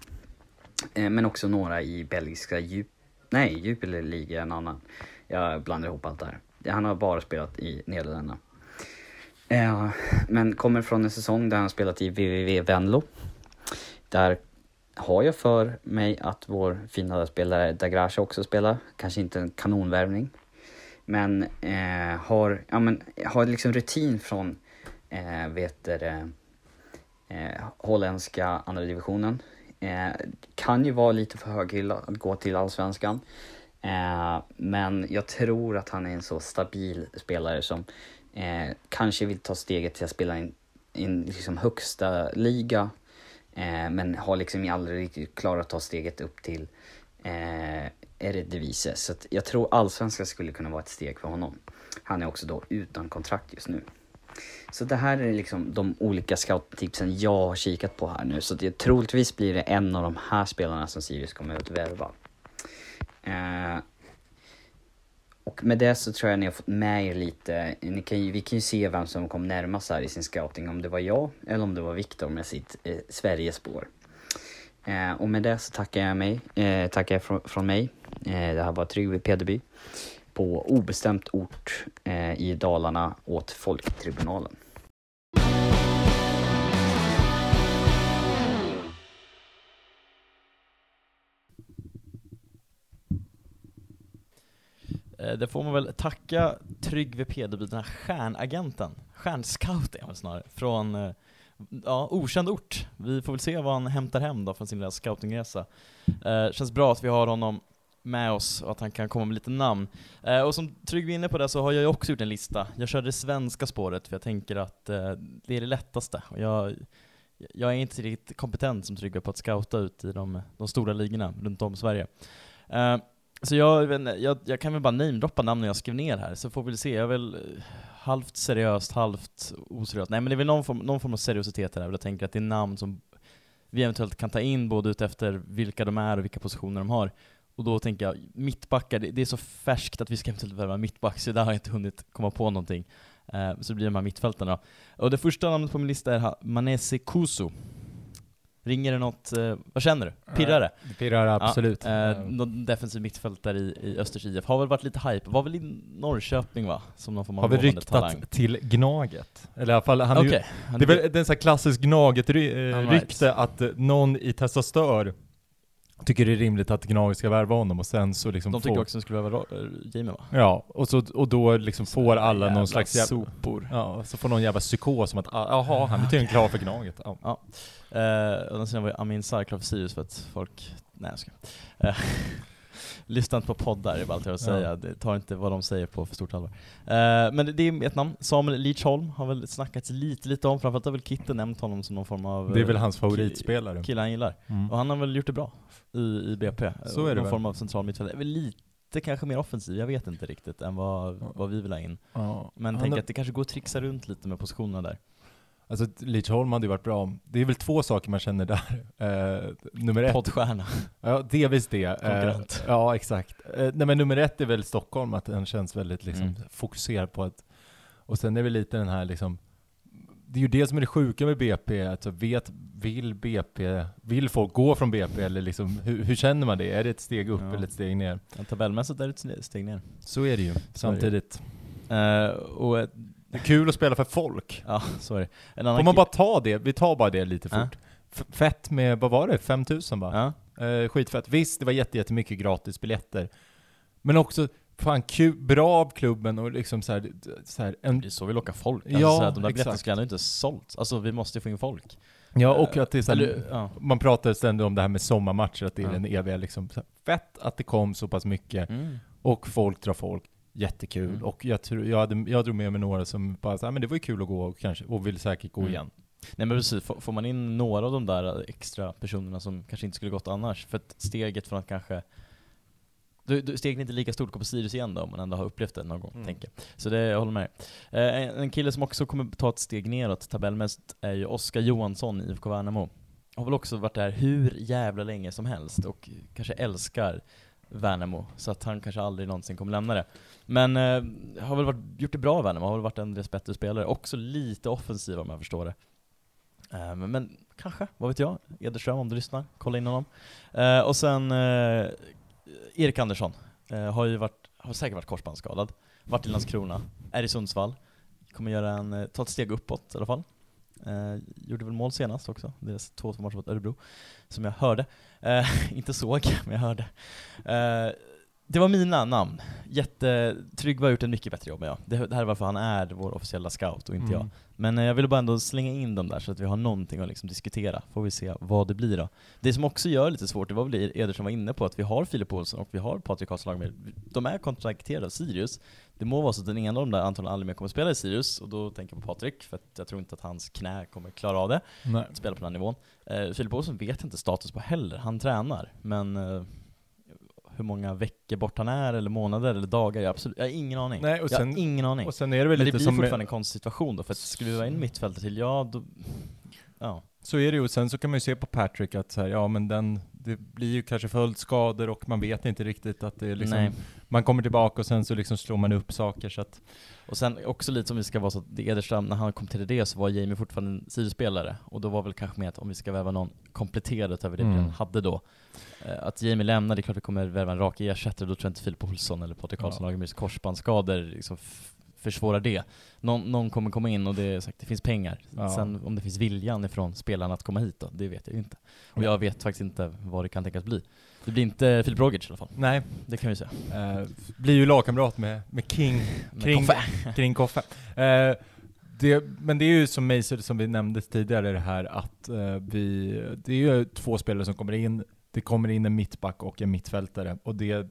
Eh, men också några i belgiska djup... Nej, Jupiler League är en annan. Jag blandar ihop allt där. Han har bara spelat i Nederländerna. Eh, men kommer från en säsong där han spelat i VVV Venlo. Där har jag för mig att vår fina spelare Dagrasha också spelar. Kanske inte en kanonvärvning. Men eh, har, ja, men har liksom rutin från eh, vet det, eh, holländska andra divisionen. Eh, kan ju vara lite för höghylla att gå till allsvenskan. Eh, men jag tror att han är en så stabil spelare som eh, kanske vill ta steget till att spela i en liksom högsta liga. Eh, men har liksom aldrig riktigt klarat att ta steget upp till eh, Eredivisie. Så att jag tror allsvenskan skulle kunna vara ett steg för honom. Han är också då utan kontrakt just nu. Så det här är liksom de olika scouttipsen jag har kikat på här nu. Så det, troligtvis blir det en av de här spelarna som Sirius kommer att värva. Eh, och med det så tror jag ni har fått med er lite, ni kan ju, vi kan ju se vem som kom närmast här i sin scouting, om det var jag eller om det var Viktor med sitt eh, Sverigespår. Eh, och med det så tackar jag mig, eh, tackar jag från, från mig. Eh, det här var Tryggve Pederby på obestämt ort eh, i Dalarna åt Folktribunalen. Eh, det får man väl tacka Tryggve Pederby, den här stjärnagenten, stjärnscout är väl snarare, från eh, ja, okänd ort. Vi får väl se vad han hämtar hem då från sin lilla scoutingresa. Eh, känns bra att vi har honom med oss och att han kan komma med lite namn. Eh, och som Trygg inne på det så har jag ju också gjort en lista. Jag körde det svenska spåret för jag tänker att eh, det är det lättaste. Och jag, jag är inte riktigt kompetent som Tryggve på att scouta ut i de, de stora ligorna runt om i Sverige. Eh, så jag, jag, jag kan väl bara namedroppa namnen jag skrev ner här, så får vi se. Jag är väl eh, halvt seriöst, halvt oseriöst. Nej men det är väl någon form, någon form av seriositet här, jag tänker att det är namn som vi eventuellt kan ta in både utefter vilka de är och vilka positioner de har. Och då tänker jag, mittbackar, det, det är så färskt att vi ska eventuellt värva mittback, så där har jag inte hunnit komma på någonting. Eh, så det blir de här mittfältarna. Och det första namnet på min lista är Manese Kusu. Ringer det något, eh, vad känner du? Pirrar det? Det pirrar absolut. Ja, eh, någon defensiv mittfältare i, i Östers IF. Har väl varit lite hype. Var väl i Norrköping va? Som någon form av Har lovande ryktat till Gnaget? Eller i alla fall, han är ju, det är väl en sån här klassisk All right. Gnaget-rykte att eh, någon i Testastör tycker det är rimligt att Gnaget ska värva honom och sen så liksom De tycker får, också att det skulle vara uh, Jamie va? Ja, och, så, och då liksom får alla någon slags jävla, sopor. Ja, så får någon jävla psykos som att ah, jaha, han är tydligen klar för Gnaget. Ja. Eh, och sen var ju Amin Sarr klar för Sirius för att folk, nej jag ska. Uh, Lyssna inte på poddar, är bara allt jag Ja. säga. Det tar inte vad de säger på för stort allvar. Eh, men det, är ett namn, Samuel Lidsholm har väl snackats lite, lite om, framförallt har väl Kitten nämnt honom som någon form av Det är väl eh, hans ki- favoritspelare. kille han gillar. Mm. Och han har väl gjort det bra i, i BP. Så är det Någon väl. form av central mittfältare. Väl lite kanske mer offensiv, jag vet inte riktigt, än vad, Ja. vad vi vill ha in. Ja. Men Han tänk att det kanske går att trixa runt lite med positionerna där. Alltså Lidsholm hade ju varit bra. Det är väl två saker man känner där. <laughs> Eh, nummer ett, Poddstjärna. <laughs> ja delvis det. Eh, Konkurrent. ja exakt. Eh, nej men nummer ett är väl Stockholm, att den känns väldigt liksom Mm. fokuserad på att, och sen är väl lite den här liksom, det är ju det som är det sjuka med BP, alltså vet, vill BP, vill folk gå från BP eller liksom, hur, hur känner man det? Är det ett steg upp Ja. eller ett steg ner? Ja, tabellmässigt är det ett steg ner. Så är det ju, samtidigt. Eh, och Det är kul att spela för folk. ja, så är det. En annan Får man bara ta det, vi tar bara det lite Ja. fort. F- Fett med, vad var det, 5000 va? Ja, Eh, skitfett. Visst, det var jätte, jättemycket gratis biljetter. Men också, fan kul, bra av klubben och liksom så här, så här en, det är så vi lockar folk. Ja, Alltså, så här, de där biljetterna exakt. skulle ändå inte sålt. Alltså vi måste få in folk. Ja, och att det är så här, Eller, ja. man pratar ständigt om det här med sommarmatcher, att det är Ja. den eviga liksom, så här, fett att det kom så pass mycket, Mm. och folk drar folk. Jättekul. Mm. Och jag, tror, jag, hade, jag drog med mig några som bara sa, men det var ju kul att gå och, kanske, och vill säkert gå Mm. igen. Nej men precis, får, får man in några av de där extra personerna som kanske inte skulle gått annars, för att steget från att kanske Du, du stegen är inte lika stort på Sirius igen då, om man ändå har upplevt det någon gång, Mm. tänker. Så det, jag håller med. Eh, en, en kille som också kommer ta ett steg neråt tabellmässigt är ju Oskar Johansson i IFK Värnamo. Har väl också varit där hur jävla länge som helst och kanske älskar Värnamo, så att han kanske aldrig någonsin kommer lämna det. Men eh, har väl varit, gjort det bra i Värnamo, har väl varit en deras bättre spelare. Också lite offensiv om jag förstår det. Eh, men, men kanske, vad vet jag? Ederström om du lyssnar, kolla in honom. Eh, och sen eh, Erik Andersson, eh, har ju varit, har säkert varit korsbandsskadad. Varit i Landskrona, är i Sundsvall. Kommer göra en, eh, ta ett steg uppåt i alla fall. Eh, gjorde väl mål senast också, deras 2-2 match mot Örebro, som jag hörde. Eh, <laughs> inte såg, men jag hörde. Eh, det var mina namn. Jätte, Tryggve har gjort en mycket bättre jobb än jag. Det, det här är varför han är vår officiella scout och inte jag. Mm. Men eh, jag ville bara ändå slänga in dem där så att vi har någonting att liksom diskutera. Får vi se vad det blir då. Det som också gör det lite svårt, det var väl Eder som var inne på, att vi har Filip Olsson och vi har Patrik Karlsson Lagermed. De är kontrakterade av Sirius. Det må vara så att den ena av de där antagligen aldrig mer kommer att spela i Sirius, och då tänker jag på Patrik, för att jag tror inte att hans knä kommer klara av det, Nej. att spela på den här nivån. Eh, Filip Olsson vet jag inte status på heller, han tränar, men eh, hur många veckor bort han är, eller månader, eller dagar, jag, absolut, jag har ingen aning. Nej, och jag sen- har ingen aning. Och sen är det väl Men det lite blir som... fortfarande en konstig situation då, för att skulle vi vara in mittfältet till, ja då... Ja. Så är det ju, och sen så kan man ju se på Patrick att så här, ja men den, det blir ju kanske följdskador och man vet inte riktigt att det är liksom, Nej. man kommer tillbaka och sen så liksom slår man upp saker så att, Och sen också lite som vi ska vara så att Ederström, när han kom till det så var Jamie fortfarande en sidospelare. Och då var väl kanske mer att om vi ska värva någon kompletterad utöver det vi Mm. redan hade då. Eh, Att Jamie lämnar, det är klart vi kommer värva en rak ersättare, då tror jag inte Filip Olsson eller Patrik Karlsson Ja. Lagermyrs korsbandsskador liksom försvårar det. Någon, någon kommer komma in och det sagt, det finns pengar. Ja. Sen om det finns viljan ifrån spelarna att komma hit då, det vet jag ju inte. Och Ja. jag vet faktiskt inte vad det kan tänkas bli. Det blir inte Filip Rogic i alla fall, nej, det kan vi säga. eh, blir ju lagkamrat med, med King <laughs> Med Kring- Koffe. <laughs> kring Koffe. Eh, det, men det är ju som Maser, som vi nämnde tidigare det här att eh, vi, det är ju två spelare som kommer in, det kommer in en mittback och en mittfältare och det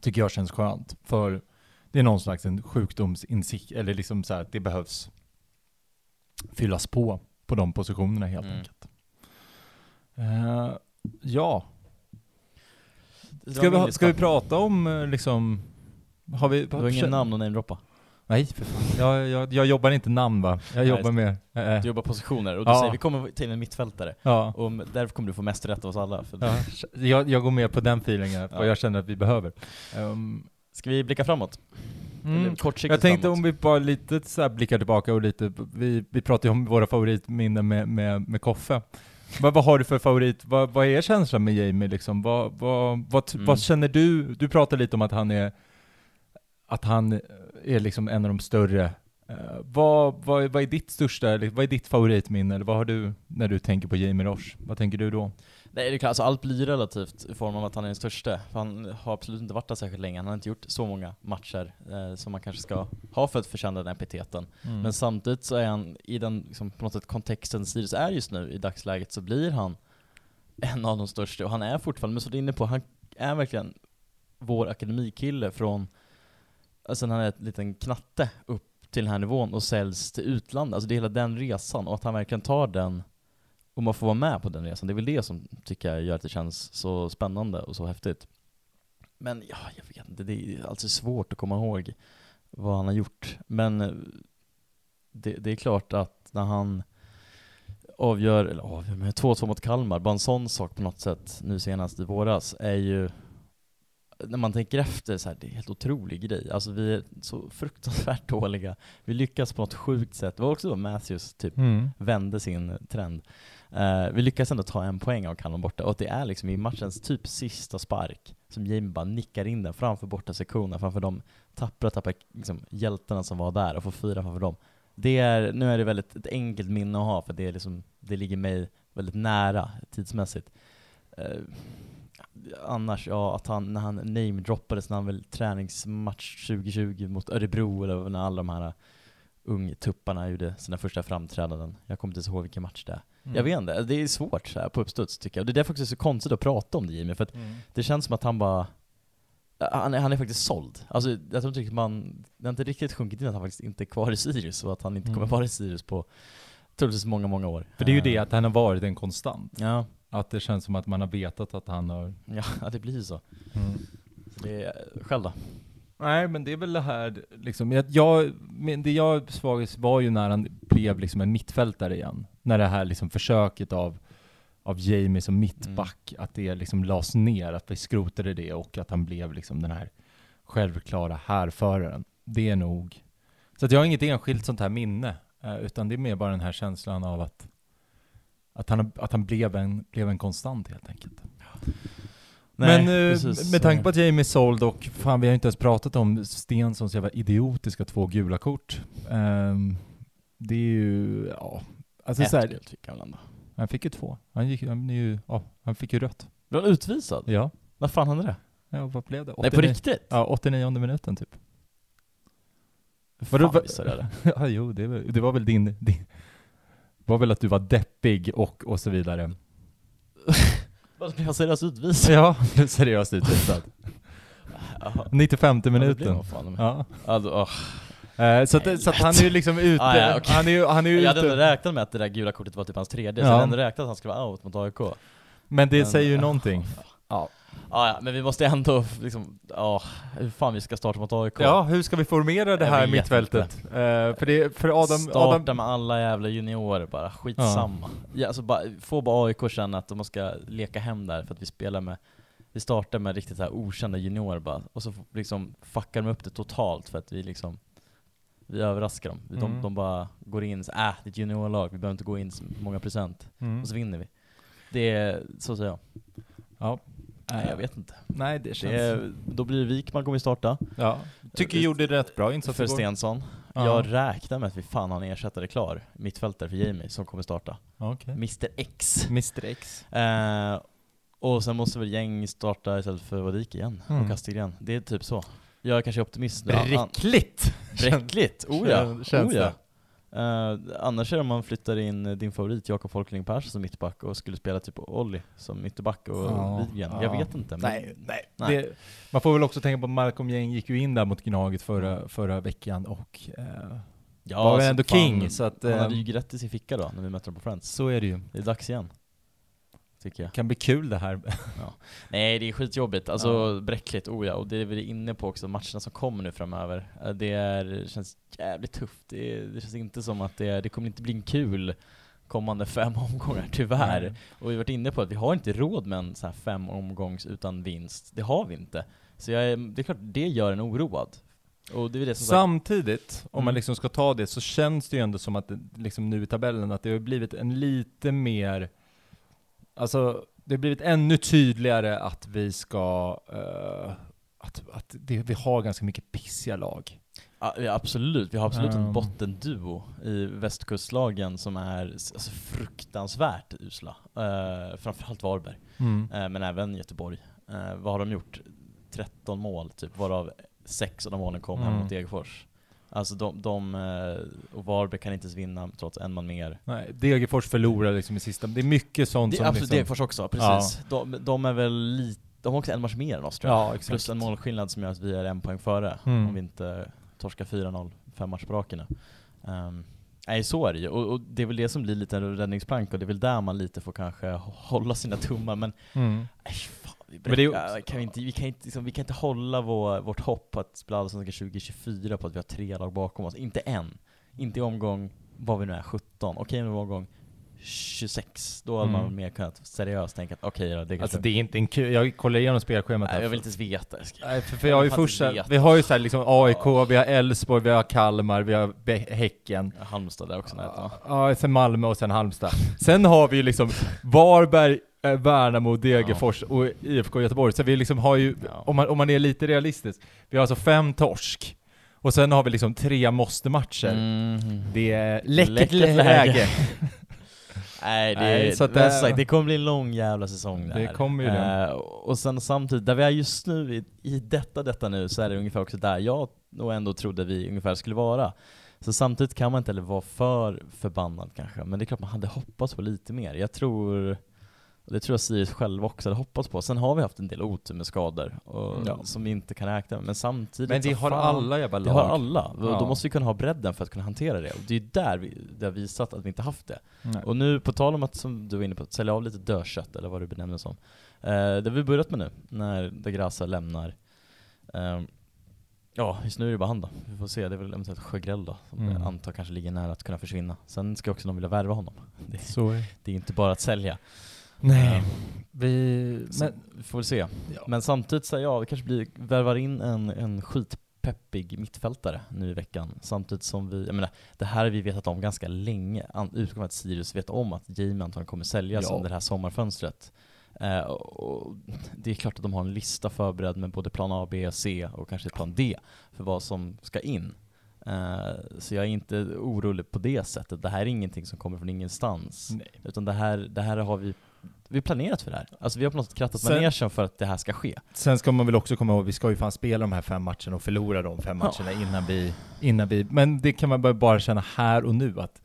tycker jag känns skönt för det är någon slags en sjukdomsinsikt, eller liksom så här att det behövs fyllas på på de positionerna helt Mm. enkelt. Eh, ja, ska vi, ska vi prata om eh, liksom, har vi... Du har ingen namn att namedroppa? Nej, för fan. Jag, jag, jag jobbar inte namn va? Jag jobbar med... eh, Du jobbar positioner och du Ja. säger vi kommer till en mittfältare. ja. Och därför kommer du få mest rätt av oss alla. För ja. Jag, jag går med på den feelingen, vad jag känner att vi behöver. Um, Ska vi blicka framåt? mm. Jag tänkte framåt? om vi bara lite så här blickar tillbaka och lite, vi, vi pratade ju om våra favoritminnen med, med, med Koffe. Vad, vad har du för favorit, vad, vad är känslan med Jamie liksom? Vad, vad, vad, Mm. vad känner du? Du pratade lite om att han är, att han är liksom en av de större. Eh, vad, vad, vad är ditt största, eller vad är ditt favoritminne? Eller vad har du när du tänker på Jamie Roche? Vad tänker du då? Nej det är klart, alltså allt blir relativt i form av att han är den största. För han har absolut inte varit där särskilt länge, han har inte gjort så många matcher eh, som man kanske ska ha för att förtjäna den epiteten. Mm. Men samtidigt så är han, i den liksom, på något sätt kontexten Sirius är just nu i dagsläget, så blir han en av de största. Och han är fortfarande, men så du är inne på, han är verkligen vår akademikille från, alltså när han är ett liten knatte upp till den här nivån och säljs till utlandet. Alltså det är hela den resan, och att han verkligen tar den och man får vara med på den resan. Det är väl det som tycker jag gör att det känns så spännande och så häftigt. Men ja, jag vet inte, det är alltid svårt att komma ihåg vad han har gjort. Men eh, det, det är klart att när han avgör, eller avgör med 2-2 mot Kalmar, bara en sån sak på något sätt nu senast i våras är ju när man tänker efter så här, det är en helt otrolig grej. Alltså vi är så fruktansvärt <laughs> dåliga. Vi lyckas på något sjukt sätt. Det var också då Matthews typ Mm. vände sin trend. Uh, vi lyckas ändå ta en poäng av Kalmar borta, och det är liksom i matchens typ sista spark som Jamie bara nickar in den framför borta sektionen, framför de tappra, tappra liksom, hjältarna som var där och får fyra framför dem. Det är, nu är det väldigt ett enkelt minne att ha, för det, är liksom, det ligger mig väldigt nära tidsmässigt. Uh, annars, ja, att han, när han namedroppades när han väl träningsmatch 2020 mot Örebro, eller när alla de här ungtupparna gjorde sina första framträdanden. Jag kommer inte ens ihåg vilken match det är. Mm. Jag vet inte, det är svårt så här på uppstuds tycker jag. Det är därför också så konstigt att prata om det Jimmy, för att Mm. det känns som att han bara han är, han är faktiskt såld. Alltså, jag tror inte riktigt man, det har inte riktigt sjunkit in att han faktiskt inte är kvar i Sirius och att han inte Mm. kommer vara i Sirius på troligtvis många, många år. För det är ju Eh, det att han har varit en konstant. Ja, Att det känns som att man har vetat att han har... Ja, <laughs> det blir så. så det är, själv då? Nej, men det är väl det här liksom, jag, jag, men det jag svagast var ju när han blev liksom en mittfältare igen. När det här liksom försöket av, av Jamie som mittback, att det liksom lades ner, att vi skrotade det och att han blev liksom den här självklara härföraren. Det är nog... Så att jag har inget enskilt sånt här minne, eh, utan det är mer bara den här känslan av att, att han, att han blev, en, blev en konstant helt enkelt. Nej, Men eh, precis. med tanke på att Jamie är såld och fan vi har inte ens pratat om Stensons jävla idiotiska två gula kort. Ehm, det är ju, ja. Alltså Ett så här, fick han väl ändå. han fick ju två. Han gick han är ju, ja, han fick ju rött. Blev han utvisad? Ja. När fan hände det? Ja, vad blev det? Nej på 89 riktigt? Ja, 89 minuten typ. Vadå, fan va- missade jag det? <laughs> ja, jo, det, var- det var väl din, din, var väl att du var deppig och, och så vidare. <laughs> Vad blev han seriöst utvisad? Ja, du <laughs> är seriöst utvisad. Jaha. 95 Ja, det blev minuten. han fan. Ja. Alltså, åh. Eh, så, att, så att han är ju liksom ute, Ah, ja, okej. han är han är ju Jag hade ute. räknat med att det där gula kortet var typ hans tredje, så Ja. jag hade ändå räknat att han skulle vara out mot AIK. Men det Men, säger ju ja. någonting. <laughs> Ja. Ah, ja, men vi måste ändå liksom, ja, hur fan vi ska starta mot AIK? ja, hur ska vi formera det här mittfältet? Eh, för, det, för Adam, Starta Adam med alla jävla juniorer bara, skitsamma. Ja. alltså bara, få bara AIK känna att de ska leka hem där för att vi spelar med vi startar med riktigt så här okända juniorer bara, och så liksom fuckar de upp det totalt för att vi liksom vi överraskar dem. De, Mm. de bara går in så äh, det är ett juniorlag, vi behöver inte gå in så många procent. Mm. Och så vinner vi. Det är, så säger jag. Ja. Nej jag vet inte. Nej, det känns... Det då blir det Wikman kommer vi starta. ja. Tycker Det- gjorde rätt bra insats för. Stensson. Ja. Jag räknar med att vi fan har en ersättare klar, mittfältare för Jamie, som kommer starta. Okej. Mr X. Mr X. Eh, och sen måste väl Gäng starta istället för Vadik igen, Mm. och Kastegren. Det är typ så. Jag är kanske optimist nu. Bräckligt! <laughs> Bräckligt! Oh ja! Kän- känns oh ja. Eh, annars är det om man flyttar in din favorit Jakob Folkling Persson som mittback och skulle spela typ Olli som ytterback och Ja, Vivian. ja. Jag vet inte. Men Nej, nej. Nej. Det, man får väl också tänka på att Malcolm Gäng gick ju in där mot Gnaget förra, förra veckan och eh, ja, var väl ändå fan, king, så att, Han hade eh, ju rätt i ficka då, när vi mötte dem på Friends. så är det ju. Det är dags igen. Tycker jag. kan bli kul det här. <laughs> Nej det är skitjobbigt, alltså bräckligt, oh ja. Och det är vi inne på också, matcherna som kommer nu framöver. Eh, Det, är, det känns jävligt tufft. Det, det känns inte som att det, det kommer inte bli en kul kommande fem <laughs> omgångar, tyvärr. Nej. Och vi har varit inne på att vi har inte råd med en så här fem omgångs utan vinst. Det har vi inte. Så är, det är klart, det gör en oroad. Och det är det som sagt, Samtidigt, om man Mm. liksom ska ta det, så känns det ju ändå som att det, liksom nu i tabellen, att det har blivit en lite mer, alltså det har blivit ännu tydligare att vi ska, eh, att, att det, vi har ganska mycket pissiga lag. Ja, absolut. Vi har absolut Um. en bottenduo i västkustlagen som är alltså, fruktansvärt usla. Uh, framförallt Varberg, Eh, men även Göteborg. Eh, vad har de gjort? 13 mål typ, varav sex av de målen kom hem Mm. mot Degerfors. Alltså de, de eh, och Varberg kan inte ens vinna trots en man mer. Nej, Degerfors förlorar liksom i sista, det är mycket sånt Det som absolut liksom, Degerfors också, precis. De, de är väl lite, de har också en match mer än oss tror jag. Ja, exakt. Plus en målskillnad som gör att vi är en poäng före, Mm. om vi inte torskar 4-0 fem matcher på raken. Ehm, nej, så är det ju. Och, och det är väl det som blir lite en räddningsplank, och det är väl där man lite får kanske hålla sina tummar, men Mm. nej, fan, vi, Men det är ju bräcker- kan vi, inte, vi, kan inte, liksom, vi kan inte hålla vår, vårt hopp att spela Allsvenskan 2024 på att vi har tre lag bakom oss. Inte än. Inte i omgång, vad vi nu är, 17. Okej, i omgång 26. Då hade Mm. man mer kunnat seriöst tänka att okej då, det kanske... Alltså det är inte en kul, jag kollar igenom spelschemat nej, här. jag vill inte ens veta. Jag ska- Nej, för, för jag har ju Jag fan först, inte så här- vet. vi har ju så här liksom AIK, vi har Elfsborg, vi har Kalmar, vi har Be- Häcken. Halmstad där också nätet? Ja, sen Malmö och sen Halmstad. Sen har vi ju liksom Varberg, Värnamo, Degerfors och IFK Göteborg. Så vi liksom har ju, om man, om man är lite realistisk, vi har alltså fem torsk. Och sen har vi liksom tre måste-matcher. Mhm. Det är läckert, läge. läge. <laughs> Nej, det, Nej, så att det, det- sagt, det kommer bli en lång jävla säsong det Det kommer ju det. Eh, och sen samtidigt, där vi är just nu, i, i detta detta nu, så är det ungefär också där jag nog ändå trodde vi ungefär skulle vara. Så samtidigt kan man inte heller vara för förbannad kanske, men det är klart man hade hoppats på lite mer. Jag tror, Och det tror jag Sirius själva också hade hoppats på. Sen har vi haft en del otur med skador, och, Ja. som vi inte kan räkna med. Men samtidigt, Men det har fan, alla jävla Det lag. har alla, Ja. då måste vi kunna ha bredden för att kunna hantera det. Och det är där vi, det har visat att vi inte haft det. Nej. Och nu, på tal om att, som du var inne på, att sälja av lite dödkött, eller vad du benämner det som. Eh, det har vi börjat med nu, när De Grasa lämnar. Eh, ja, just nu är det bara han då. Vi får se, det är väl eventuellt Sjögrell då, som Mm. jag antar kanske ligger nära att kunna försvinna. Sen ska också någon vilja värva honom. <laughs> Det, Så är det är inte bara att sälja. Nej. Eh, Vi... Men... vi får väl se. Ja. Men samtidigt så, ja, det kanske blir, värvar in en, en skitpeppig mittfältare nu i veckan. Samtidigt som vi, jag menar, det här har vi vetat om ganska länge. Utgående att Sirius vet om att Jamie antagligen kommer säljas Ja. under det här sommarfönstret. Eh, och, det är klart att de har en lista förberedd med både plan A, B, C och kanske plan D för vad som ska in. Eh, så jag är inte orolig på det sättet. Det här är ingenting som kommer från ingenstans. Nej. Utan det här, det här har vi, vi har planerat för det här. Alltså vi har på något sätt krattat Sen- manegen för att det här ska ske. Sen ska man väl också komma ihåg, vi ska ju fan spela de här fem matcherna och förlora de fem Ja. matcherna innan vi, innan vi, men det kan man bara- bara känna här och nu att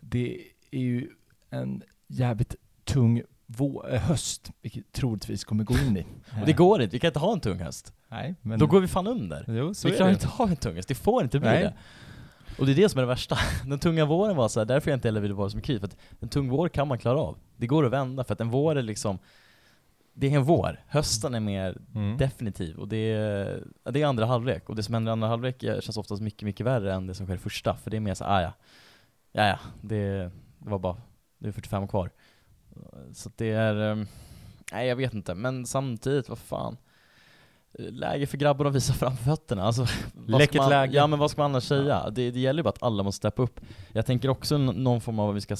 det är ju en jävligt tung vå- eh, höst, vilket troligtvis kommer gå in i. <laughs> Och det går inte, vi kan inte ha en tung höst. Nej, men... Då går vi fan under. Jo, så vi det. inte ha en tung höst, det får inte bli Nej. det. Och det är det som är det värsta. <laughs> Den tunga våren var så här, därför jag inte heller ville vara så mycket kritisk, för att en tung vår kan man klara av. Det går att vända, för att en vår är liksom, det är en vår. Hösten är mer Mm. definitiv, och det är, det är andra halvlek. Och det som händer i andra halvlek känns oftast mycket, mycket värre än det som sker i första, för det är mer så ah, ja, ja, ja, det, det var bara, det är 45 kvar. Så det är, ehm, nej jag vet inte, men samtidigt, vad fan. Läge för grabbarna att visa framfötterna, alltså vad Läckert man, läge. Ja men vad ska man annars säga? Det, det gäller ju bara att alla måste steppa upp. Jag tänker också någon form av, vi ska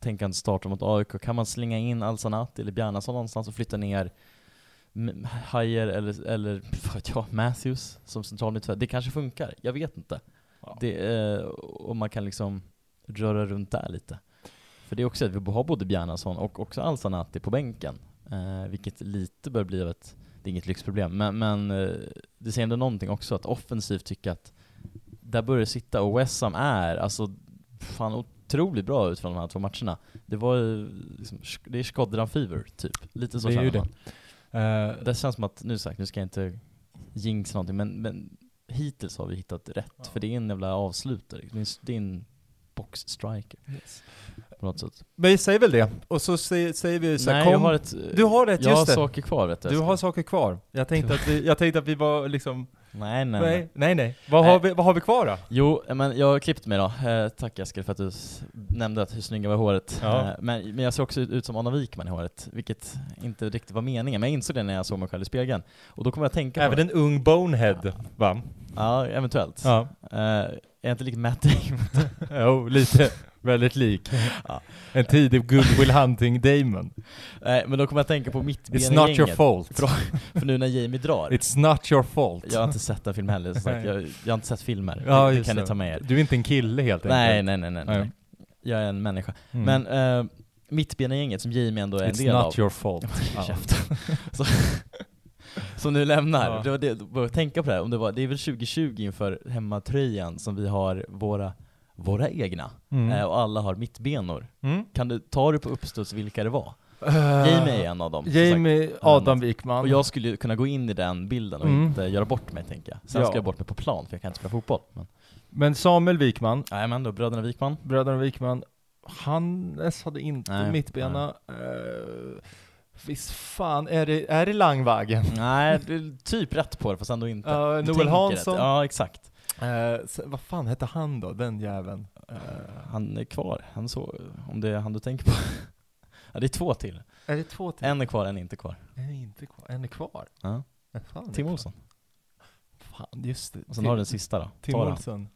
tänka en start mot AIK, kan man slänga in Alsanati eller Bjarnason någonstans och flytta ner Hajer eller, eller <laughs> vad jag, Matthews som central? Det kanske funkar, jag vet inte. Ja. Det, eh, och man kan liksom röra runt där lite. För det är också att vi har både Bjarnason och också Alsanati på bänken. Eh, vilket lite bör bli av ett, det är inget lyxproblem, men, men eh, det säger ändå någonting också att offensivt tycka att där börjar det sitta och West Ham är alltså fan otroligt bra utifrån de här två matcherna. Det var ju liksom, det är Skodran fever typ, lite så Det känner man. Eh, Det känns som att, nu sagt, nu ska jag inte jinxa någonting, men, men hittills har vi hittat rätt. Ja. För det är en jävla avslutare, det är en- det box-striker på något sätt. Men vi säger väl det, och så säger, säger vi så här, Nej, kom, jag har ett... du har rätt, jag har just det. saker kvar vet du. Du har saker kvar. Jag tänkte att vi, jag tänkte att vi var liksom, Nej, nej, nej. nej, nej. Vad, Nej. Har, vi, vad har vi kvar då? Jo, men jag har klippt mig då. Eh, tack Eskil för att du nämnde att hur snygga var håret. Ja. Eh, men, men jag ser också ut som Anna Wikman i håret, vilket inte riktigt var meningen. Men jag insåg det när jag såg mig själv i spegeln. Och då kommer jag att tänka Även på en ung bonehead, va? Ja, eventuellt. Ja. Eh, är inte lik Matt Damon? Jo, lite. Väldigt lik. Ja. En tidig Goodwill Hunting Damon. Nej, men då kommer jag att tänka på mitt It's not your fault. För nu när Jamie drar. It's not your fault. Jag har inte sett den filmen heller. Nej. jag, jag har inte sett filmer. Ja, det, kan ni ta med er. Du är inte en kille helt Nej, enkelt. nej, nej, nej, nej. Nej. Jag är en människa. Mm. Men uh, mittbena-gänget som Jamie ändå är en It's del not av. your fault. <laughs> Ja. Käften. så, <laughs> som nu lämnar. Ja. Det var det, bara tänka på det här, om det var, det är väl 2020 inför hemmatröjan som vi har våra, våra egna. Mm. Eh, och alla har mittbenor. Mm. Kan du, ta du på uppstuds vilka det var? Uh, Jamie är en av dem. sagt. Jamie Adam Wikman. Och jag skulle kunna gå in i den bilden och Mm. inte göra bort mig tänker jag. Sen Ja. ska jag bort mig på plan för jag kan inte spela fotboll. Men, Men Samuel Wikman, nej men då, bröderna Wikman. bröderna Wikman, Hannes hade inte Nej, mittbena. Uh, visst fan, är det, är det Langvagen? Nej, du är typ rätt på det fast ändå inte. Ja, Du Noel Hansson. rätt. Ja, exakt. Eh, så, vad fan hette han då, den jäveln? Eh, Han är kvar. Han så, om det är han du tänker på. <laughs> ja, det är två till. är det två till? En är kvar, en är inte kvar. En är inte kvar. En är kvar. Ja. Fan Tim? Olsson. Fan, just det. Och sen Tim- har du den sista då. Tim den. Olsson.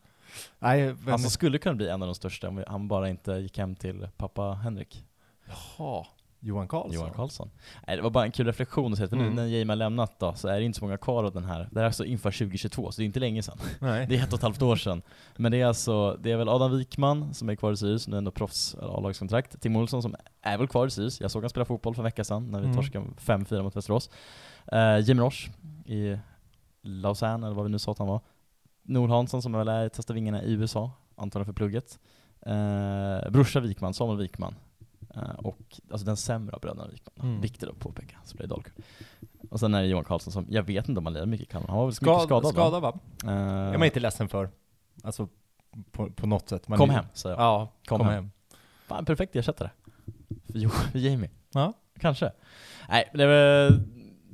Nej, vem Han som är... skulle kunna bli en av de största om han bara inte gick hem till pappa Henrik. Jaha. Johan Karlsson? Johan Karlsson. Nej, det var bara en kul reflektion att säga, nu Mm. när Jamie har lämnat då, så är det inte så många kvar av den här. Det här är alltså inför 2022, så det är inte länge sedan. Nej. Det är ett och ett halvt år sedan. Men det är alltså, det är väl Adam Wikman som är kvar i Sirius, nu är ändå proffs A-lagskontrakt. Tim Olsson som är väl kvar i Sirius, jag såg han spela fotboll för en vecka sedan när vi Mm. torskade 5-4 mot Västerås. Uh, Jim Roche i Lausanne, eller vad vi nu sa att han var. Noel Hansson som väl är testa vingarna i USA, antagligen för plugget. Uh, brorsa Wikman, Samuel Wikman. Eh, och alltså den sämre av bröderna Wikman. Mm. Viktigt att påpeka, spelar Dalkurd. Och sen är det Johan Karlsson som, jag vet inte om han lirar mycket kan han var väl mycket Skad, skadad skada, va? va? Eh, är man inte ledsen för. Alltså, på, på något sätt. Man kom är- hem, säger jag. Ja, kom, Kom hem. hem. Fan, perfekt ersättare. För, jo, <laughs> för Jamie. Ja. Kanske. Nej, det var,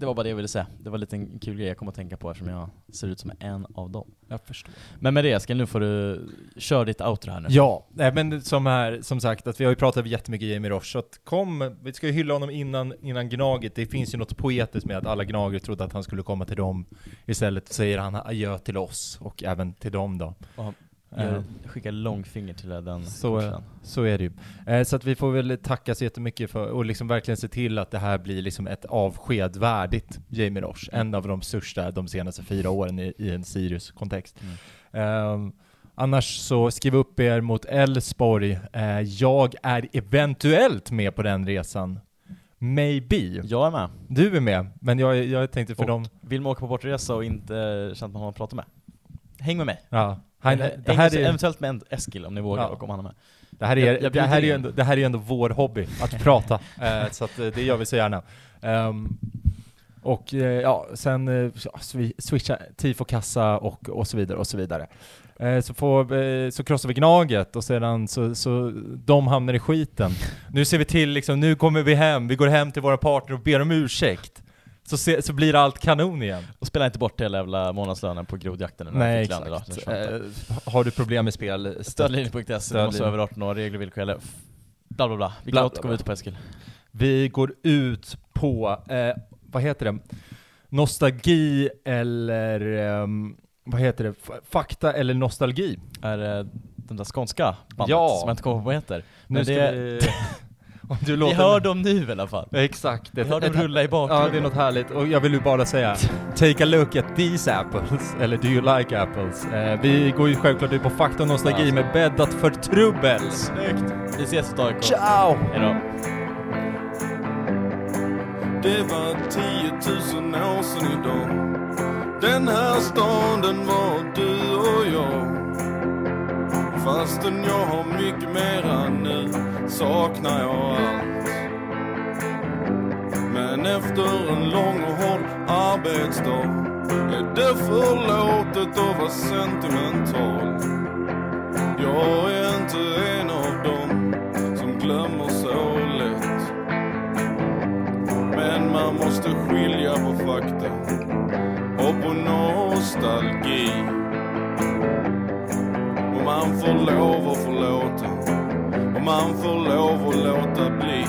det var bara det jag ville säga. Det var en liten kul grej jag kom att tänka på eftersom jag ser ut som en av dem. Jag förstår. Men med det Eskil, nu får du köra ditt outro här nu. Ja, nej, men som, här, som sagt, att vi har ju pratat jättemycket Jamie Roche, så att kom, vi ska ju hylla honom innan, innan Gnaget. Det finns ju något poetiskt med att alla Gnagare trodde att han skulle komma till dem. Istället säger han adjö till oss, och även till dem då. Eh, gör- skickar långfinger till den Så, coachen. så är det ju. Eh, så att vi får väl tacka så jättemycket för, och liksom verkligen se till att det här blir liksom ett avsked värdigt Jamie Roche. En av de största de senaste fyra åren i, i en Sirius-kontext. Mm. Ehm, annars så skriv upp er mot Elfsborg. Eh, jag är eventuellt med på den resan. Maybe. Jag är med. Du är med, men jag, jag tänkte för och dem... vill man åka på bortresa och inte känna att man har att prata med? Häng med mig. Ja. Han, det, här är, Eventuellt med en Eskil om ni vågar Ja. och om han är med. det, här Jag- är, jag det, bjuder här är ju ändå, det här är ändå vår hobby, att prata. <laughs> Eh, så att eh, det gör vi så gärna. Ehm, och eh, ja, sen swi- switcha tifokassa och, och så vidare och så vidare. Så, får, så krossar vi Gnaget och sedan så, så de hamnar i skiten. Nu ser vi till liksom, nu kommer vi hem, vi går hem till våra partner och ber om ursäkt. Så, se, så blir allt kanon igen. Och spela inte bort hela jävla månadslönen på grodjakten nu Nej idag. exakt. Skönt. Eh, har du problem med spel? Stödlinjen.se, du måste över 18 år, regler och villkor eller bla bla bla. Vilken låt går vi ut på Eskil? Vi går ut på, eh, vad heter det? Nostalgi eller, ehm, vad heter det? Fakta eller nostalgi? Är det den där skånska bandet Ja. som jag inte kommer på vad heter? Nu Men ska det, vi... <laughs> Om du vi låter- hör dem nu i alla fall. Exakt. Vi hör dem rulla i Ja, bakgrunden. det är något härligt. Och jag vill ju bara säga, take a look at these apples, eller do you like apples? Eh, vi går ju självklart ut på fakta och nostalgi Alltså. med bäddat för trubbel. Snyggt! Vi ses ett AIK. Ciao! Hejdå. Det var 10 000 år sedan idag Den här stan den var du och jag Fastän jag har mycket mera nu saknar jag allt Men efter en lång och hård arbetsdag är det förlåtet att vara sentimental Jag är inte en av dem som glömmer så lätt men man måste skilja på fakta och på nostalgi. Och man får lov att förlåta. man får lov att låta bli.